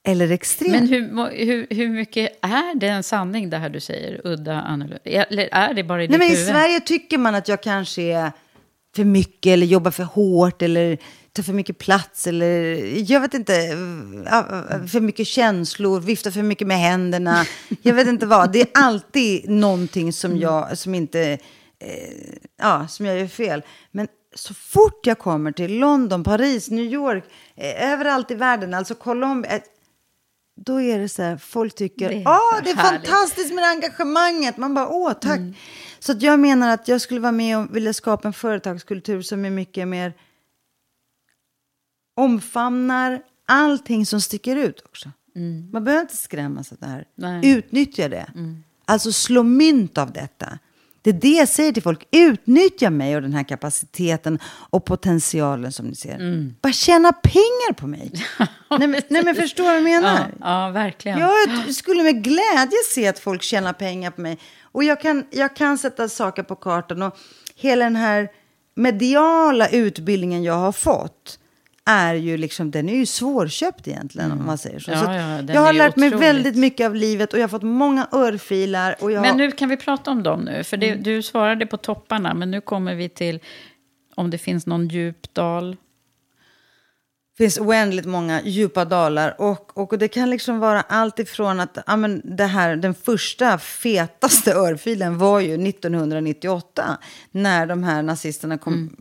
S2: eller extrem.
S1: Men hur, hur, hur mycket är det en sanning det här du säger? Udda, annorlunda? Eller är det bara i
S2: Nej,
S1: ditt
S2: men I
S1: huvud?
S2: Sverige tycker man att jag kanske är för mycket eller jobbar för hårt eller tar för mycket plats eller jag vet inte, för mycket känslor, viftar för mycket med händerna. Jag vet inte vad. Det är alltid någonting som jag, som inte, eh, ja, som jag gör fel. Men så fort jag kommer till London, Paris, New York, eh, överallt i världen, alltså Colombia, eh, då är det så här, folk tycker,
S1: Det är så
S2: det är
S1: härligt."
S2: fantastiskt med engagemanget. Man bara, åh, tack. Så att jag menar att jag skulle vara med och vilja skapa en företagskultur som är mycket mer omfamnar allting som sticker ut också. Man behöver inte skrämmas av det här.
S1: Nej.
S2: Utnyttja det. Alltså slå mynt av detta. Det är det jag säger till folk. Utnyttja mig och den här kapaciteten och potentialen som ni ser. Bara tjäna pengar på mig. [LAUGHS] nej, men, nej men förstår du vad jag menar?
S1: Ja, ja, verkligen.
S2: Jag skulle med glädje se att folk tjänar pengar på mig. Och jag kan, jag kan sätta saker på kartan. Och hela den här mediala utbildningen jag har fått är ju liksom, den är ju svårköpt egentligen om man säger så.
S1: Mm. Ja,
S2: så
S1: ja,
S2: jag har lärt mig
S1: otroligt.
S2: väldigt mycket av livet och jag har fått många örfilar. Och jag
S1: Men nu kan vi prata om dem nu. För det,
S2: Mm.
S1: du svarade på topparna, men nu kommer vi till om det finns någon djup dal.
S2: Det finns oändligt många djupa dalar. Och, och det kan liksom vara allt ifrån att ja, men det här, den första fetaste örfilen var ju 1998. När de här nazisterna kom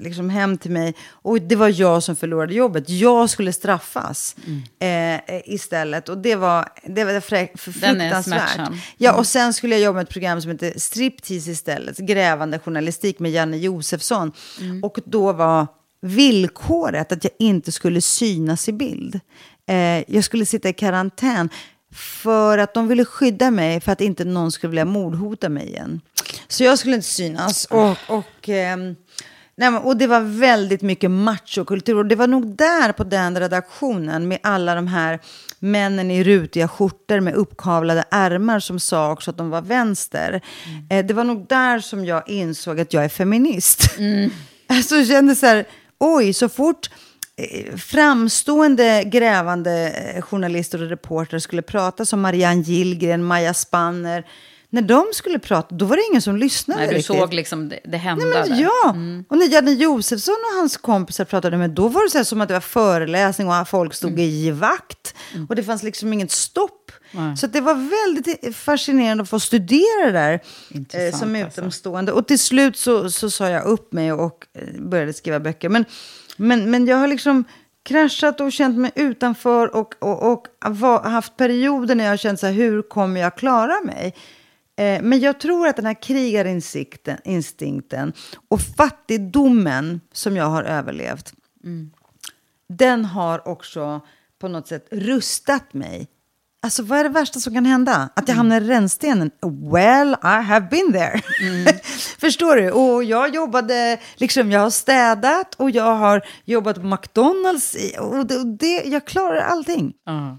S2: liksom hem till mig. Och det var jag som förlorade jobbet. Jag skulle straffas
S1: Mm.
S2: eh, istället. Och det var, det var fruktansvärt. Ja, och sen skulle jag jobba med ett program som heter Striptease istället. Grävande journalistik med Janne Josefsson.
S1: Mm.
S2: Och då var villkoret att jag inte skulle synas i bild. Eh, jag skulle sitta i karantän för att de ville skydda mig för att inte någon skulle vilja mordhota mig igen. Så jag skulle inte synas. Och, och, ehm, nej, men- och det var väldigt mycket machokultur. Och det var nog där på den redaktionen med alla de här männen i rutiga skjortor med uppkavlade ärmar som sa också att de var vänster. Eh, det var nog där som jag insåg att jag är feminist. [LAUGHS] Alltså jag kände så här, oj, så fort eh, framstående grävande eh, journalister och reportrar skulle prata som Marianne Gillgren, Maja Spanner. När de skulle prata, då var det ingen som lyssnade
S1: När du
S2: riktigt.
S1: såg liksom det, det hända
S2: Nej, men
S1: där.
S2: ja, och när Janne Josefsson och hans kompisar pratade med, då var det så här som att det var föreläsning och folk stod i vakt. Och det fanns liksom inget stopp.
S1: Nej.
S2: Så det var väldigt fascinerande att få studera det där eh, som
S1: alltså.
S2: utomstående. Och till slut så, så sa jag upp mig och eh, började skriva böcker. Men, men, men jag har liksom kraschat och känt mig utanför och, och, och var, haft perioder när jag har känt så här, hur kommer jag klara mig? Eh, Men jag tror att den här krigarinstinkten instinkten och fattigdomen som jag har överlevt, den har också på något sätt rustat mig. Alltså vad är det värsta som kan hända? Att jag hamnar i rännstenen? Well, I have been there. [LAUGHS] Förstår du? Och jag jobbade, liksom jag har städat och jag har jobbat på McDonalds. Och det, och det, jag klarar allting.
S1: Ja.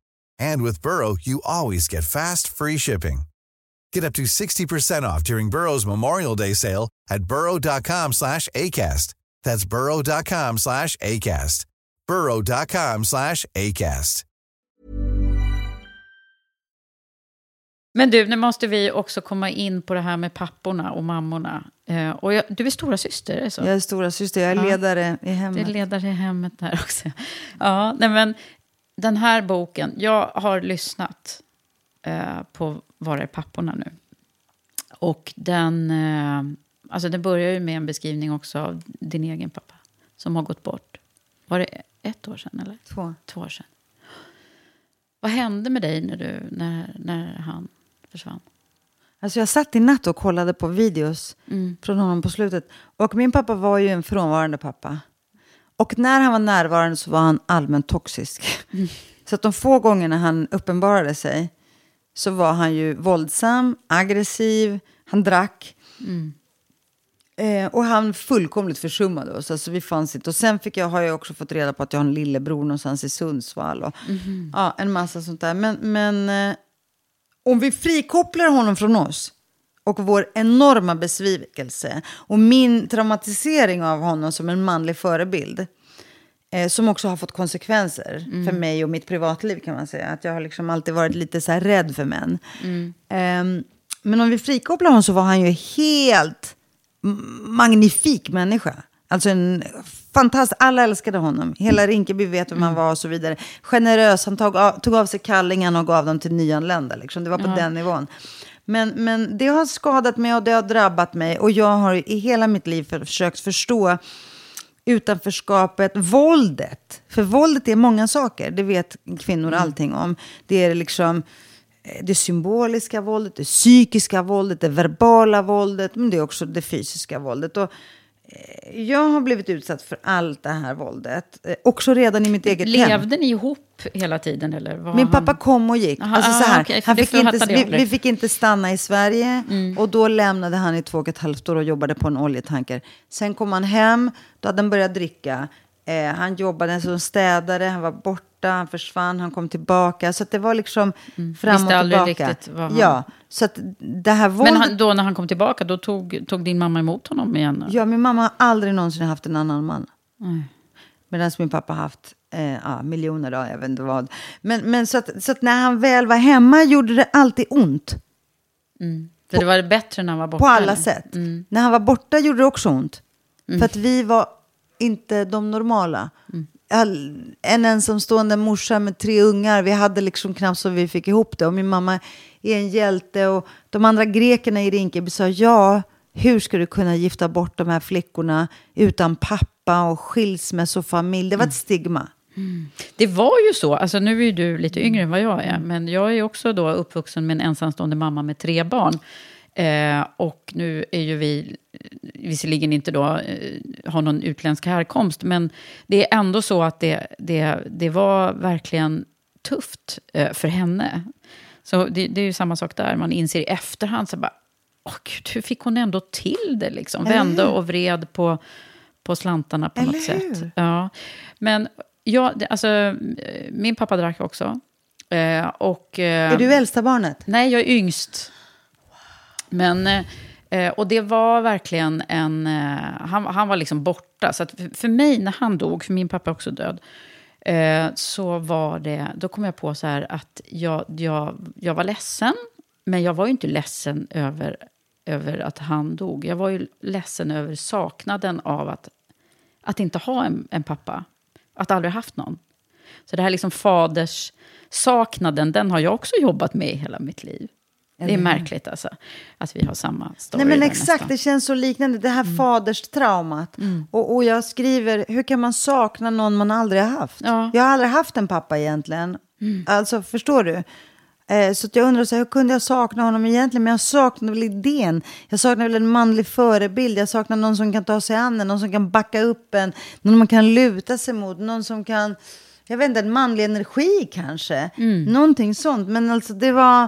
S3: And with Burrow, you always get fast, free shipping. Get up to 60% off during Burrow's Memorial Day sale at burrow.com slash ACAST. That's burrow.com slash ACAST. burrow.com slash ACAST.
S1: Men du, nu måste vi också komma in på det här med papporna och mammorna. Eh, och jag, du är stora syster, är det så?
S2: Jag är stora syster, jag är
S1: Ja.
S2: ledare i
S1: Du
S2: hemmet.
S1: är ledare i hemmet där också. Ja, nej men den här boken, jag har lyssnat eh, på Var är papporna nu? Och den, eh, alltså den börjar ju med en beskrivning också av din egen pappa som har gått bort. Var det ett år sedan eller?
S2: Två.
S1: Två år sedan. Vad hände med dig när, du, när, när han försvann?
S2: Alltså jag satt i natt och kollade på videos från honom på slutet. Och min pappa var ju en frånvarande pappa. Och när han var närvarande så var han allmänt toxisk. Så att de få gångerna han uppenbarade sig så var han ju våldsam, aggressiv, han drack. Eh, och han fullkomligt försummade oss. Alltså vi fanns inte. Och sen fick jag, har jag också fått reda på att jag har en lillebror någonstans i Sundsvall. Och, ja, en massa sånt där. Men, men eh, om vi frikopplar honom från oss och vår enorma besvikelse och min traumatisering av honom som en manlig förebild eh, som också har fått konsekvenser för mig och mitt privatliv kan man säga. Att jag har liksom alltid varit lite så här rädd för män. Ehm, men om vi frikopplar honom så var han ju helt magnifik människa. Alltså en fantastisk, alla älskade honom. Hela Rinkeby vet vem han var och så vidare. Generös, han tog av, tog av sig kallingarna och gav dem till nyanlända. Liksom. Det var på den nivån. Men, men det har skadat mig och det har drabbat mig. Och jag har i hela mitt liv för, försökt förstå utanförskapet, våldet. För våldet är många saker, det vet kvinnor allting om. Det är liksom eh, det symboliska våldet, det psykiska våldet, det verbala våldet, men det är också det fysiska våldet. Och jag har blivit utsatt för allt det här våldet, eh, också redan i mitt eget hem.
S1: Levde ni ihop hela tiden? Eller var
S2: Min
S1: han...
S2: pappa kom och gick.
S1: Aha,
S2: alltså så här, han fick inte, vi, vi fick inte stanna i Sverige och då lämnade han i två och ett halvt år och jobbade på en oljetanker. Sen kom han hem, då hade han börjat dricka. Eh, han jobbade som städare, han var borta, han försvann, han kom tillbaka. Så det var liksom fram
S1: Visste
S2: och
S1: aldrig
S2: tillbaka.
S1: riktigt vad han-
S2: Ja, så att det här våldet...
S1: Men han, då när han kom tillbaka, då tog, tog din mamma emot honom igen?
S2: Ja, min mamma har aldrig någonsin haft en annan man. Medan min pappa har haft eh, ja, miljoner, då, jag vet inte vad. Men, men så, att, så att när han väl var hemma gjorde det alltid ont.
S1: Så det var bättre när han var borta?
S2: På alla
S1: eller?
S2: sätt. När han var borta gjorde det också ont.
S1: Mm.
S2: För att vi var inte de normala. All, en ensamstående morsa med tre ungar. Vi hade liksom knappt så vi fick ihop det. Och min mamma är en hjälte. Och de andra grekerna i Rinkeby sa ja, hur ska du kunna gifta bort de här flickorna utan pappa och skilsmässofamilj? Det var
S1: Mm.
S2: ett stigma.
S1: Det var ju så, alltså nu är du lite yngre än vad jag är, men jag är också då uppvuxen med en ensamstående mamma med tre barn. Eh, och nu är ju vi, visserligen inte då, eh, har någon utländsk härkomst, men det är ändå så att det, det, det var verkligen tufft eh, för henne. Så det, det är ju samma sak där, man inser i efterhand, så bara, åh gud, hur fick hon ändå till det liksom? Vände och vred på, på slantarna på
S2: Eller
S1: något
S2: hur?
S1: sätt. Ja. Men ja, alltså, min pappa drack också. Eh, och, eh,
S2: Är du äldsta barnet?
S1: Nej, jag är yngst. Men, eh, eh, och det var verkligen en... Eh, han, han var liksom borta. Så att för, mig, när han dog, för min pappa är också död, eh, så var det... Då kom jag på så här att jag, jag, jag var ledsen, men jag var ju inte ledsen över, över att han dog. Jag var ju ledsen över saknaden av att, att inte ha en, en pappa. Att aldrig haft någon. Så det här liksom faders saknaden, den har jag också jobbat med i hela mitt liv. Det är märkligt alltså, att vi har samma story
S2: Nej men exakt,
S1: nästan.
S2: det känns så liknande. Det
S1: Mm.
S2: här faderstraumat. Och, och jag skriver, hur kan man sakna någon man aldrig har haft?
S1: Ja. Mm.
S2: Jag har aldrig haft en pappa egentligen. Alltså, förstår du? Eh, så jag undrar, så här, hur kunde jag sakna honom egentligen? Men jag saknar väl idén. Jag saknar väl en manlig förebild. Jag saknar någon som kan ta sig an en, någon som kan backa upp en, någon man kan luta sig mot, någon som kan, jag vet inte, en manlig energi kanske.
S1: Mm.
S2: Någonting sånt. Men alltså det var...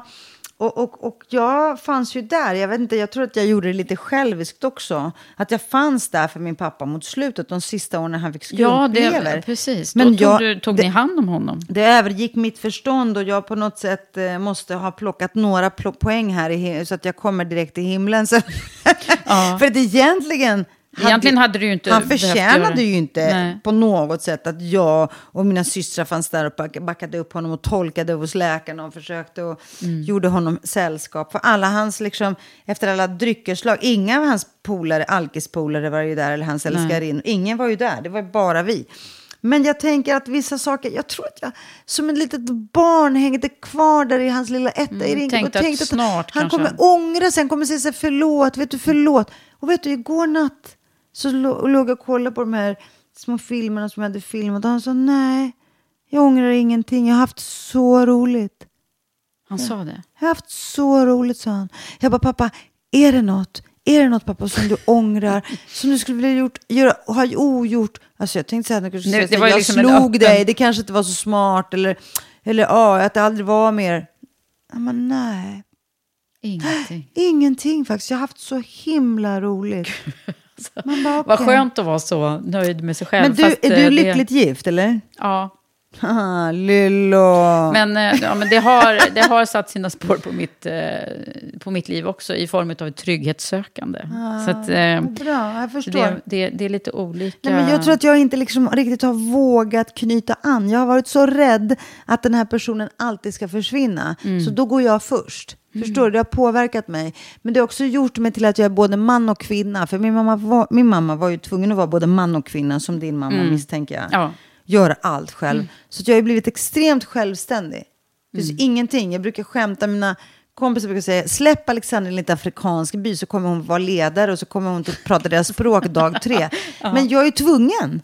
S2: Och, och, och jag fanns ju där. Jag vet inte, jag tror att jag gjorde det lite själviskt också. Att jag fanns där för min pappa mot slutet, de sista åren när han fick
S1: Ja,
S2: skrumplever.
S1: det, precis.
S2: Men
S1: Då tog,
S2: jag-
S1: du, tog
S2: det-
S1: ni hand om honom?
S2: Det övergick mitt förstånd och jag på något sätt eh, måste ha plockat några poäng här i, så att jag kommer direkt till himlen. Så [LAUGHS] för att egentligen...
S1: Egentligen hade du inte
S2: Han förtjänade ju inte
S1: Nej.
S2: på något sätt att jag och mina systrar fanns där och back- backade upp honom och tolkade hos läkarna och försökte och
S1: Mm.
S2: gjorde honom sällskap. För alla hans, liksom, efter alla dryckeslag, inga av hans polare, alkispolare var ju där, eller hans älskarin, ingen var ju där, det var bara vi. Men jag tänker att vissa saker, jag tror att jag som ett litet barn hängde kvar där i hans lilla etta i Rinkeby.
S1: tänkte
S2: och
S1: Mm, att snart
S2: han
S1: kanske
S2: kommer ångra sig, han kommer säga så här, förlåt, vet du, förlåt. Och vet du, igår natt så låg jag och kollade på de här små filmerna som jag hade filmat och han sa nej, jag ångrar ingenting, jag har haft så roligt.
S1: Han sa det?
S2: Jag har haft så roligt, sa han. Jag bara, pappa, är det något? Är det något pappa som du ångrar? [LAUGHS] Som du skulle vilja gjort, göra, ha ogjort? Alltså jag tänkte säga att jag, säga,
S1: det var
S2: jag
S1: liksom
S2: slog dig, det kanske inte var så smart. Eller, eller ja, att det aldrig var mer. Men nej.
S1: Ingenting. [GASPS]
S2: Ingenting faktiskt. Jag har haft så himla roligt. [LAUGHS] Man bara,
S1: Vad
S2: okej.
S1: skönt att vara så nöjd med sig själv.
S2: Men du, är
S1: eh,
S2: du
S1: det-
S2: lyckligt gift eller?
S1: Ja,
S2: Haha, [LAUGHS] Lillo.
S1: men, eh, ja, men det, har, det har satt sina spår på mitt, eh, på mitt liv också i form av ett trygghetssökande. så att, eh,
S2: Bra, jag förstår.
S1: det, det, det är lite olika.
S2: Nej, men jag tror att jag inte liksom riktigt har vågat knyta an. Jag har varit så rädd att den här personen alltid ska försvinna.
S1: Mm.
S2: Så då går jag först. Förstår du? Det har påverkat mig. Men det har också gjort mig till att jag är både man och kvinna. För min mamma var, min mamma var ju tvungen att vara både man och kvinna, som din mamma misstänker jag.
S1: Mm. Ja.
S2: Göra allt själv. Så att jag har blivit extremt självständig. Det finns
S1: Mm.
S2: ingenting. Jag brukar skämta mina kompisar brukar säga, släpp Alexander i en liten afrikansk by så kommer hon vara ledare och så kommer hon att prata deras språk dag tre. [LAUGHS] Men jag är tvungen.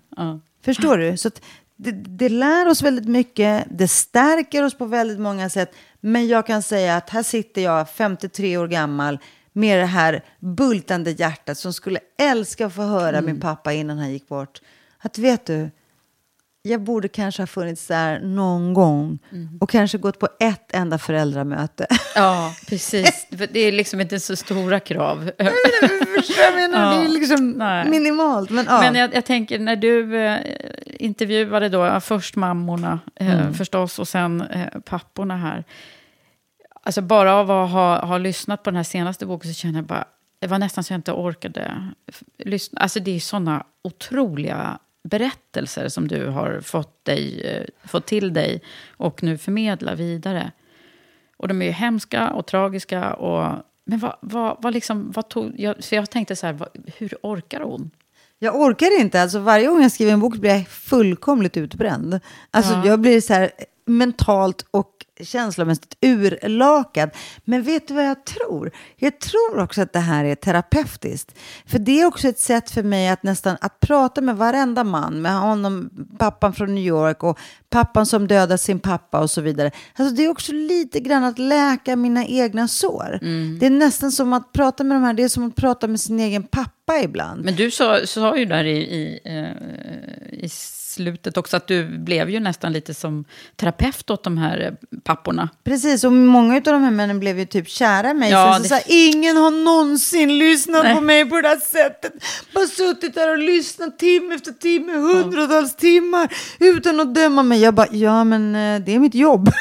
S2: Förstår du? Så det, det lär oss väldigt mycket, det stärker oss på väldigt många sätt. Men jag kan säga att här sitter jag, 53 år gammal, med det här bultande hjärtat som skulle älska att få höra min pappa innan han gick bort. Att vet du, jag borde kanske ha funnits där någon gång och kanske gått på ett enda föräldramöte. [LAUGHS]
S1: Ja, precis. Det är liksom inte så stora krav. [LAUGHS]
S2: Förstår jag menar? Det är
S1: Ja.
S2: liksom
S1: Nej.
S2: minimalt. Men, ja.
S1: Men jag, jag tänker när du eh, intervjuade då, ja, först mammorna eh,
S2: Mm.
S1: förstås och sen eh, papporna här. Alltså bara av att ha, ha lyssnat på den här senaste boken så känner jag bara, det var nästan så jag inte orkade lyssna. Alltså det är sådana otroliga berättelser som du har fått, dig, eh, fått till dig och nu förmedlar vidare. Och de är ju hemska och tragiska. Och, men vad, vad, vad, liksom, vad tog... Jag, för jag tänkte så här, vad, hur orkar hon?
S2: Jag orkar inte. Alltså, varje gång jag skriver en bok blir jag fullkomligt utbränd. Alltså,
S1: Ja.
S2: Jag blir så här mentalt och känslomässigt urlakad. Men vet du vad jag tror? Jag tror också att det här är terapeutiskt. För det är också ett sätt för mig att nästan att prata med varenda man, med honom, pappan från New York och pappan som dödade sin pappa och så vidare. Alltså det är också lite grann att läka mina egna sår. Det är nästan som att prata med de här, det är som att prata med sin egen pappa ibland.
S1: Men du sa, sa ju där i, i, eh, i slutet också att du blev ju nästan lite som terapeut åt de här eh, papporna.
S2: Precis, och många av de här männen blev ju typ kära i mig.
S1: Ja,
S2: så,
S1: det-
S2: så här, ingen har någonsin lyssnat
S1: Nej.
S2: på mig på det här sättet. Bara suttit där och lyssnat timme efter timme, hundratals timmar, utan att döma mig. Jag bara, ja men eh, det är mitt jobb. [LAUGHS]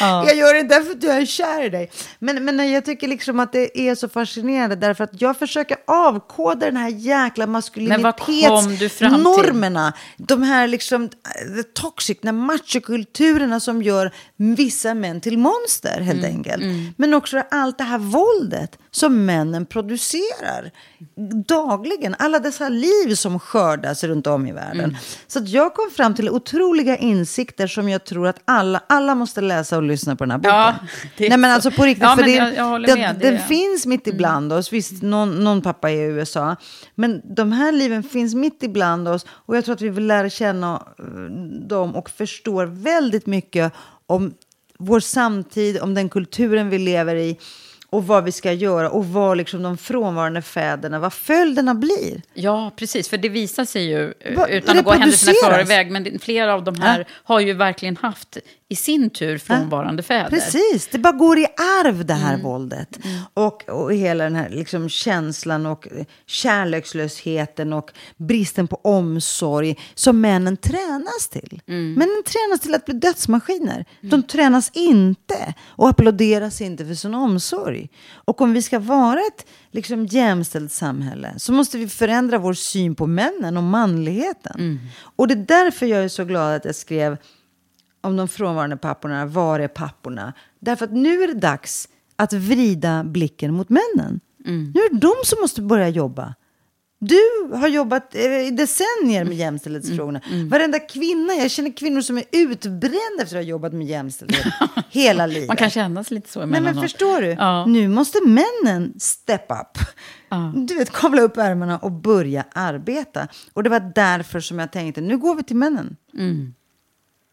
S2: Jag gör det inte därför att jag är kär i dig. Men, men jag tycker liksom att det är så fascinerande därför att jag försöker avkoda den här jäkla maskulinitetsnormerna. De här liksom eh, toxic, den machokulturerna som gör vissa män till monster helt
S1: Mm,
S2: enkelt. Men också allt det här våldet som männen producerar dagligen. Alla dessa liv som skördas runt om i världen.
S1: Mm.
S2: Så jag kom fram till otroliga insikter som jag tror att alla, alla måste läsa och lyssna på den här boken.
S1: Ja, [LAUGHS] det
S2: Nej men
S1: så.
S2: alltså på riktigt,
S1: Ja,
S2: för det,
S1: jag- jag
S2: den,
S1: med,
S2: den
S1: det- Mm.
S2: finns mitt ibland oss. Visst, någon, någon pappa är i USA. Men de här liven finns mitt ibland oss. Och jag tror att vi vill lära känna eh, dem och förstår väldigt mycket om vår samtid, om den kulturen vi lever i. Och vad vi ska göra och vad liksom de frånvarande fäderna, vad följderna blir.
S1: Ja, precis. För det visar sig ju, eh,
S2: Va-
S1: utan att gå händelserna i förväg, men flera av de här har ju verkligen haft i sin tur frånvarande fäder.
S2: Precis, det bara går i arv det
S1: Mm.
S2: här våldet. Och, och hela den här liksom känslan och kärlekslösheten och bristen på omsorg som männen tränas till.
S1: Mm.
S2: Männen tränas till att bli dödsmaskiner. De tränas inte och applåderas inte för sin omsorg. Och om vi ska vara ett liksom, jämställt samhälle så måste vi förändra vår syn på männen och manligheten.
S1: Mm.
S2: Och det är därför jag är så glad att jag skrev om de frånvarande papporna. Var är papporna? Därför att nu är det dags att vrida blicken mot männen. Nu är det de som måste börja jobba. Du har jobbat eh, i decennier med jämställdhetsfrågorna. Varenda kvinna, jag känner kvinnor som är utbrända efter att ha jobbat med jämställdhet hela [LAUGHS] livet.
S1: Man kan känna sig lite så
S2: Nej
S1: emellanåt.
S2: men förstår du?
S1: Ja.
S2: Nu måste männen step up. Du vet, kavla upp ärmarna och börja arbeta. Och det var därför som jag tänkte, nu går vi till männen.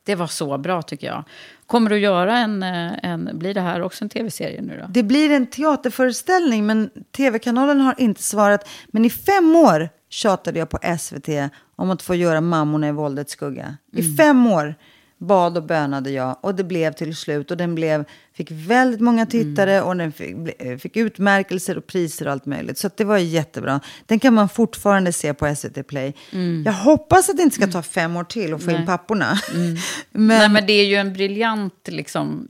S1: Det var så bra tycker jag. Kommer du göra en, eh, en blir det här också en tv-serie nu då?
S2: Det blir en teaterföreställning, men tv-kanalen har inte svarat. Men i fem år tjatade jag på SVT om att få göra Mammorna i våldets skugga. I fem år bad och bönade jag och det blev till slut och den blev, fick väldigt många tittare och den fick, ble- fick utmärkelser och priser och allt möjligt. Så det var jättebra. Den kan man fortfarande se på SVT Play. Jag hoppas att det inte ska ta fem år till att få in papporna. [LAUGHS] men,
S1: Nej, men det är ju en briljant liksom,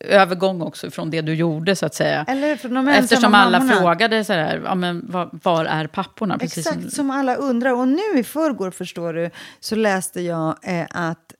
S1: övergång också från det du gjorde, så att säga. Eftersom alla
S2: mammorna.
S1: frågade så här, ja, men, var, var är papporna? Precis
S2: Exakt
S1: som-
S2: som alla undrar. Och nu i förrgår, förstår du, så läste jag eh, att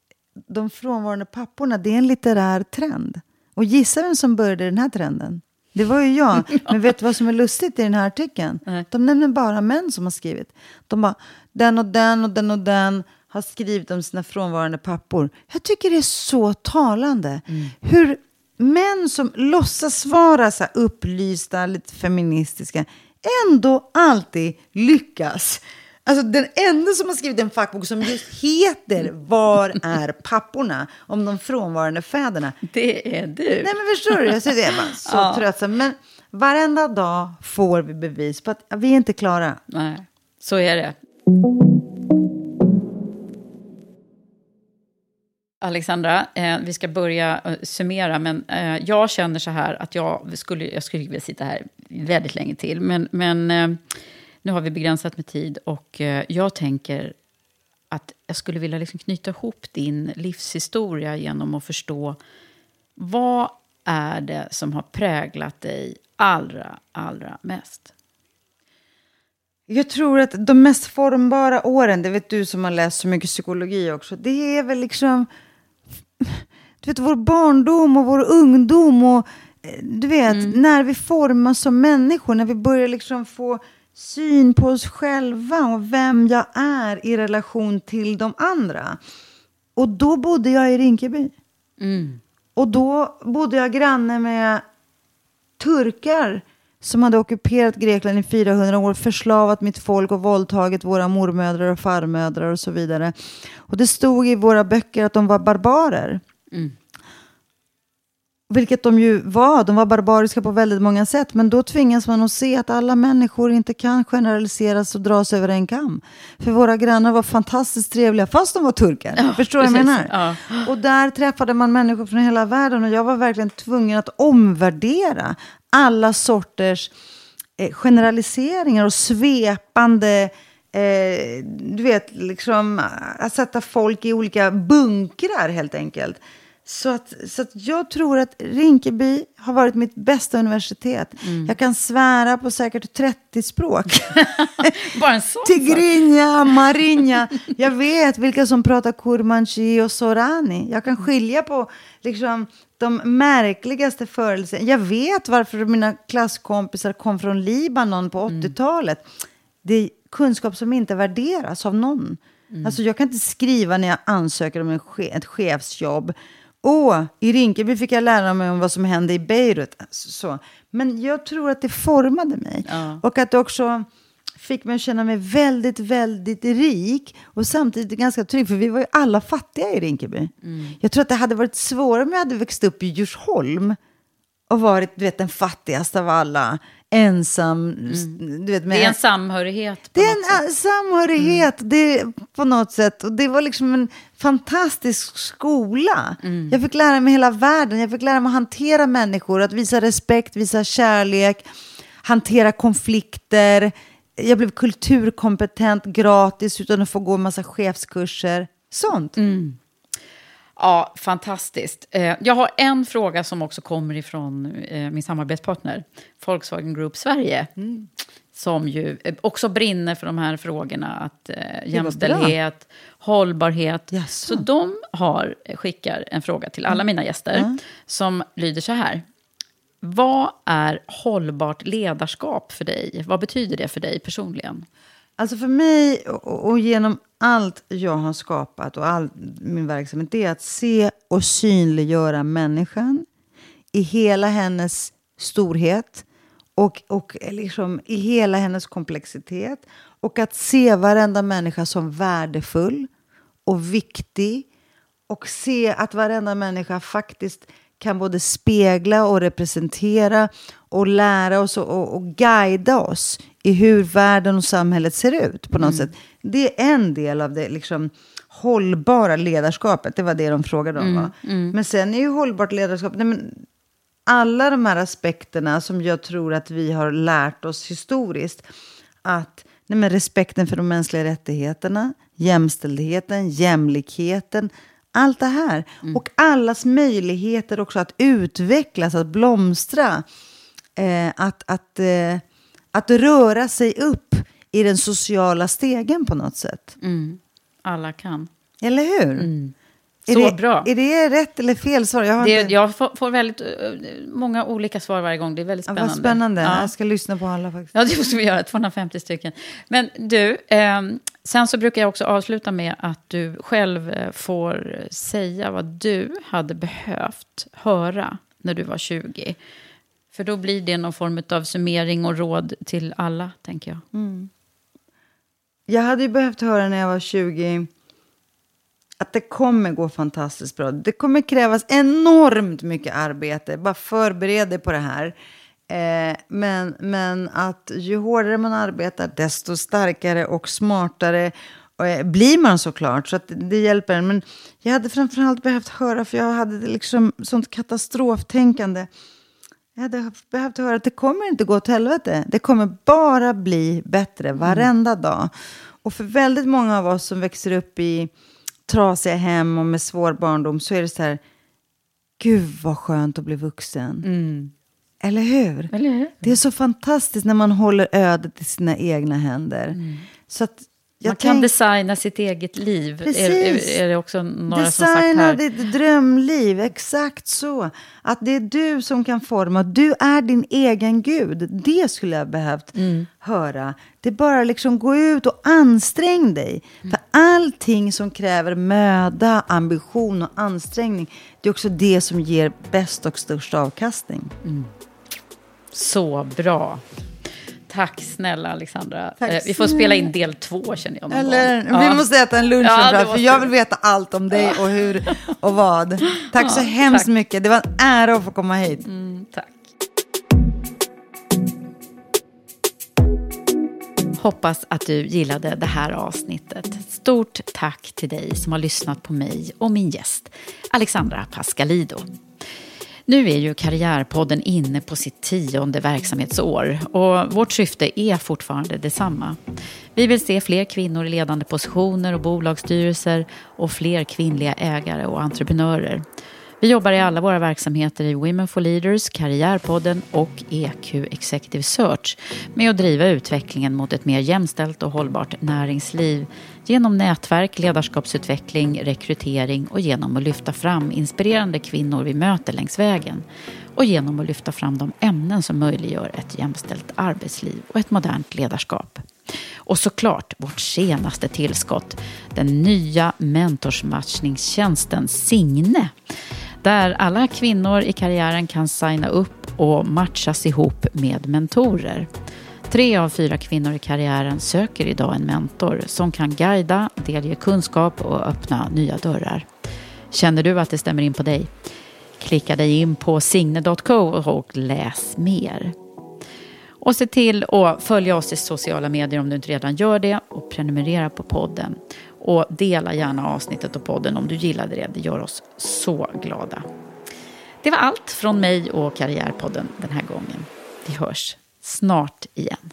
S2: de frånvarande papporna, det är en litterär trend. Och gissa vem som började den här trenden? Det var ju jag. [LAUGHS] Men vet du vad som är lustigt i den här artikeln?
S1: Nej.
S2: De nämner bara män som har skrivit. De bara, den och den och den och den har skrivit om sina frånvarande pappor. Jag tycker det är så talande. Hur män som låtsas vara så upplysta, lite feministiska, ändå alltid lyckas. Alltså den enda som har skrivit en fackbok som just heter Var är papporna? Om de frånvarande fäderna.
S1: Det är du.
S2: Nej men förstår du? Så det är bara så [LAUGHS]
S1: Ja.
S2: tröttsam. Men varenda dag får vi bevis på att vi är inte klara.
S1: Nej, så är det. Alexandra, eh, vi ska börja eh, summera, men eh, jag känner så här att jag skulle, jag skulle vilja sitta här väldigt länge till, men, men eh, nu har vi begränsat med tid och eh, jag tänker att jag skulle vilja liksom knyta ihop din livshistoria genom att förstå vad är det som har präglat dig allra, allra mest?
S2: Jag tror att de mest formbara åren, det vet du som har läst så mycket psykologi också, det är väl liksom du vet, vår barndom och vår ungdom och eh, du vet, när vi formas som människor, när vi börjar liksom få syn på oss själva och vem jag är i relation till de andra. Och då bodde jag i Rinkeby. Och då bodde jag granne med turkar som hade ockuperat Grekland i 400 år, förslavat mitt folk och våldtagit våra mormödrar och farmödrar och så vidare. Och det stod i våra böcker att de var barbarer. Vilket de ju var. De var barbariska på väldigt många sätt. Men då tvingas man att se att alla människor inte kan generaliseras och dras över en kam. För våra grannar var fantastiskt trevliga fast de var turkar. Förstår du vad jag menar? Och där träffade man människor från hela världen och jag var verkligen tvungen att omvärdera alla sorters eh, generaliseringar och svepande eh, du vet, liksom att sätta folk i olika bunkrar helt enkelt. Så att, så att jag tror att Rinkeby har varit mitt bästa universitet. Jag kan svära på säkert 30 språk. [LAUGHS]
S1: Bara en sån.
S2: Tigrinja, marinja. Jag vet vilka som pratar kurmanchi och sorani. Jag kan skilja på liksom, de märkligaste förelserna. Jag vet varför mina klasskompisar kom från Libanon på 80-talet. Det är kunskap som inte värderas av någon. Alltså, jag kan inte skriva när jag ansöker om en che- ett chefsjobb. Åh, i Rinkeby fick jag lära mig om vad som hände i Beirut. Alltså, så. Men jag tror att det formade mig. Och att det också fick mig att känna mig väldigt, väldigt rik och samtidigt ganska trygg. För vi var ju alla fattiga i Rinkeby. Jag tror att det hade varit svårare om jag hade växt upp i Djursholm och varit du vet, den fattigaste av alla. Ensam. Du vet, med
S1: Det är en samhörighet. På
S2: det är
S1: något sätt.
S2: en äh, samhörighet det, på något sätt. Och det var liksom en fantastisk skola. Jag fick lära mig hela världen. Jag fick lära mig att hantera människor, att visa respekt, visa kärlek, hantera konflikter. Jag blev kulturkompetent gratis utan att få gå en massa chefskurser. Sånt.
S1: Ja, fantastiskt. Eh, Jag har en fråga som också kommer ifrån eh, min samarbetspartner, Volkswagen Group Sverige. Som ju eh, också brinner för de här frågorna, att jämställdhet, hållbarhet.
S2: Jaså.
S1: Så de har, skickar en fråga till alla mina gäster som lyder så här. Vad är hållbart ledarskap för dig? Vad betyder det för dig personligen?
S2: Alltså för mig och, och genom allt jag har skapat och all min verksamhet, det är att se och synliggöra människan i hela hennes storhet och, och liksom i hela hennes komplexitet. Och att se varenda människa som värdefull och viktig och se att varenda människa faktiskt kan både spegla och representera och lära oss och, och, och guida oss i hur världen och samhället ser ut på något sätt. Det är en del av det liksom, hållbara ledarskapet. Det var det de frågade om.
S1: Mm,
S2: Va? Men sen är ju hållbart ledarskap... Nej, men alla de här aspekterna som jag tror att vi har lärt oss historiskt. Att nej, men respekten för de mänskliga rättigheterna, jämställdheten, jämlikheten. Allt det här. Och allas möjligheter också att utvecklas, att blomstra. Eh, att, att, eh, att röra sig upp i den sociala stegen på något sätt.
S1: Alla kan.
S2: Eller hur? Är
S1: Mm. Så
S2: det,
S1: bra.
S2: Är det rätt eller fel svar? Jag
S1: Det,
S2: inte...
S1: jag får, får väldigt eh, många olika svar varje gång. Det är väldigt
S2: Ja,
S1: spännande.
S2: vad spännande.
S1: Ja.
S2: Jag ska lyssna på alla faktiskt.
S1: Ja, det måste vi göra. 250 stycken. Men du, ehm, sen så brukar jag också avsluta med att du själv eh, får säga vad du hade behövt höra när du var 20. För då blir det någon form av summering och råd till alla, tänker jag. Mm.
S2: Jag hade ju behövt höra när jag var 20 att det kommer gå fantastiskt bra. Det kommer krävas enormt mycket arbete. Bara förbered dig på det här. Eh, men, men att ju hårdare man arbetar, desto starkare och smartare eh, blir man såklart. Så att det, det hjälper en. Men jag hade framförallt behövt höra, för jag hade liksom sånt katastroftänkande. Jag hade behövt höra att det kommer inte gå åt helvete. Det kommer bara bli bättre varenda dag. Och för väldigt många av oss som växer upp i trasiga hem och med svår barndom så är det så här, gud vad skönt att bli vuxen. Eller hur?
S1: Eller hur?
S2: Det är så fantastiskt när man håller ödet i sina egna händer. Så att jag
S1: Man kan
S2: tänk-
S1: designa sitt eget liv. Är, är,
S2: Precis.
S1: är det också några som sagt
S2: Designa
S1: här?
S2: ditt drömliv, exakt så. Att det är du som kan forma, du är din egen gud. Det skulle jag behövt
S1: Mm.
S2: höra. Det är bara liksom gå ut och ansträng dig.
S1: Mm.
S2: För allting som kräver möda, ambition och ansträngning, det är också det som ger bäst och störst avkastning.
S1: Så bra. Tack snälla Alexandra.
S2: Tack
S1: Eh, vi får spela in del två känner jag
S2: Eller.
S1: Ja.
S2: vi måste äta en lunch,
S1: Ja,
S2: allt, för jag
S1: vi.
S2: vill veta allt om dig och hur och vad. Tack så
S1: Ja,
S2: hemskt
S1: tack.
S2: mycket. Det var en ära att få komma hit.
S1: Mm, tack. Hoppas att du gillade det här avsnittet. Stort tack till dig som har lyssnat på mig och min gäst Alexandra Pascalido. Nu är ju Karriärpodden inne på sitt tionde verksamhetsår och vårt syfte är fortfarande detsamma. Vi vill se fler kvinnor i ledande positioner och bolagsstyrelser och fler kvinnliga ägare och entreprenörer. Vi jobbar i alla våra verksamheter i Women for Leaders, Karriärpodden och EQ Executive Search med att driva utvecklingen mot ett mer jämställt och hållbart näringsliv genom nätverk, ledarskapsutveckling, rekrytering och genom att lyfta fram inspirerande kvinnor vi möter längs vägen och genom att lyfta fram de ämnen som möjliggör ett jämställt arbetsliv och ett modernt ledarskap. Och såklart vårt senaste tillskott, den nya mentorsmatchningstjänsten Signe. Där alla kvinnor i karriären kan signa upp och matchas ihop med mentorer. Tre av fyra kvinnor i karriären söker idag en mentor som kan guida, delge kunskap och öppna nya dörrar. Känner du att det stämmer in på dig? Klicka dig in på signe.co och läs mer. Och se till att följa oss i sociala medier om du inte redan gör det och prenumerera på podden. Och dela gärna avsnittet och podden om du gillade det. Det gör oss så glada. Det var allt från mig och Karriärpodden den här gången. Vi hörs snart igen.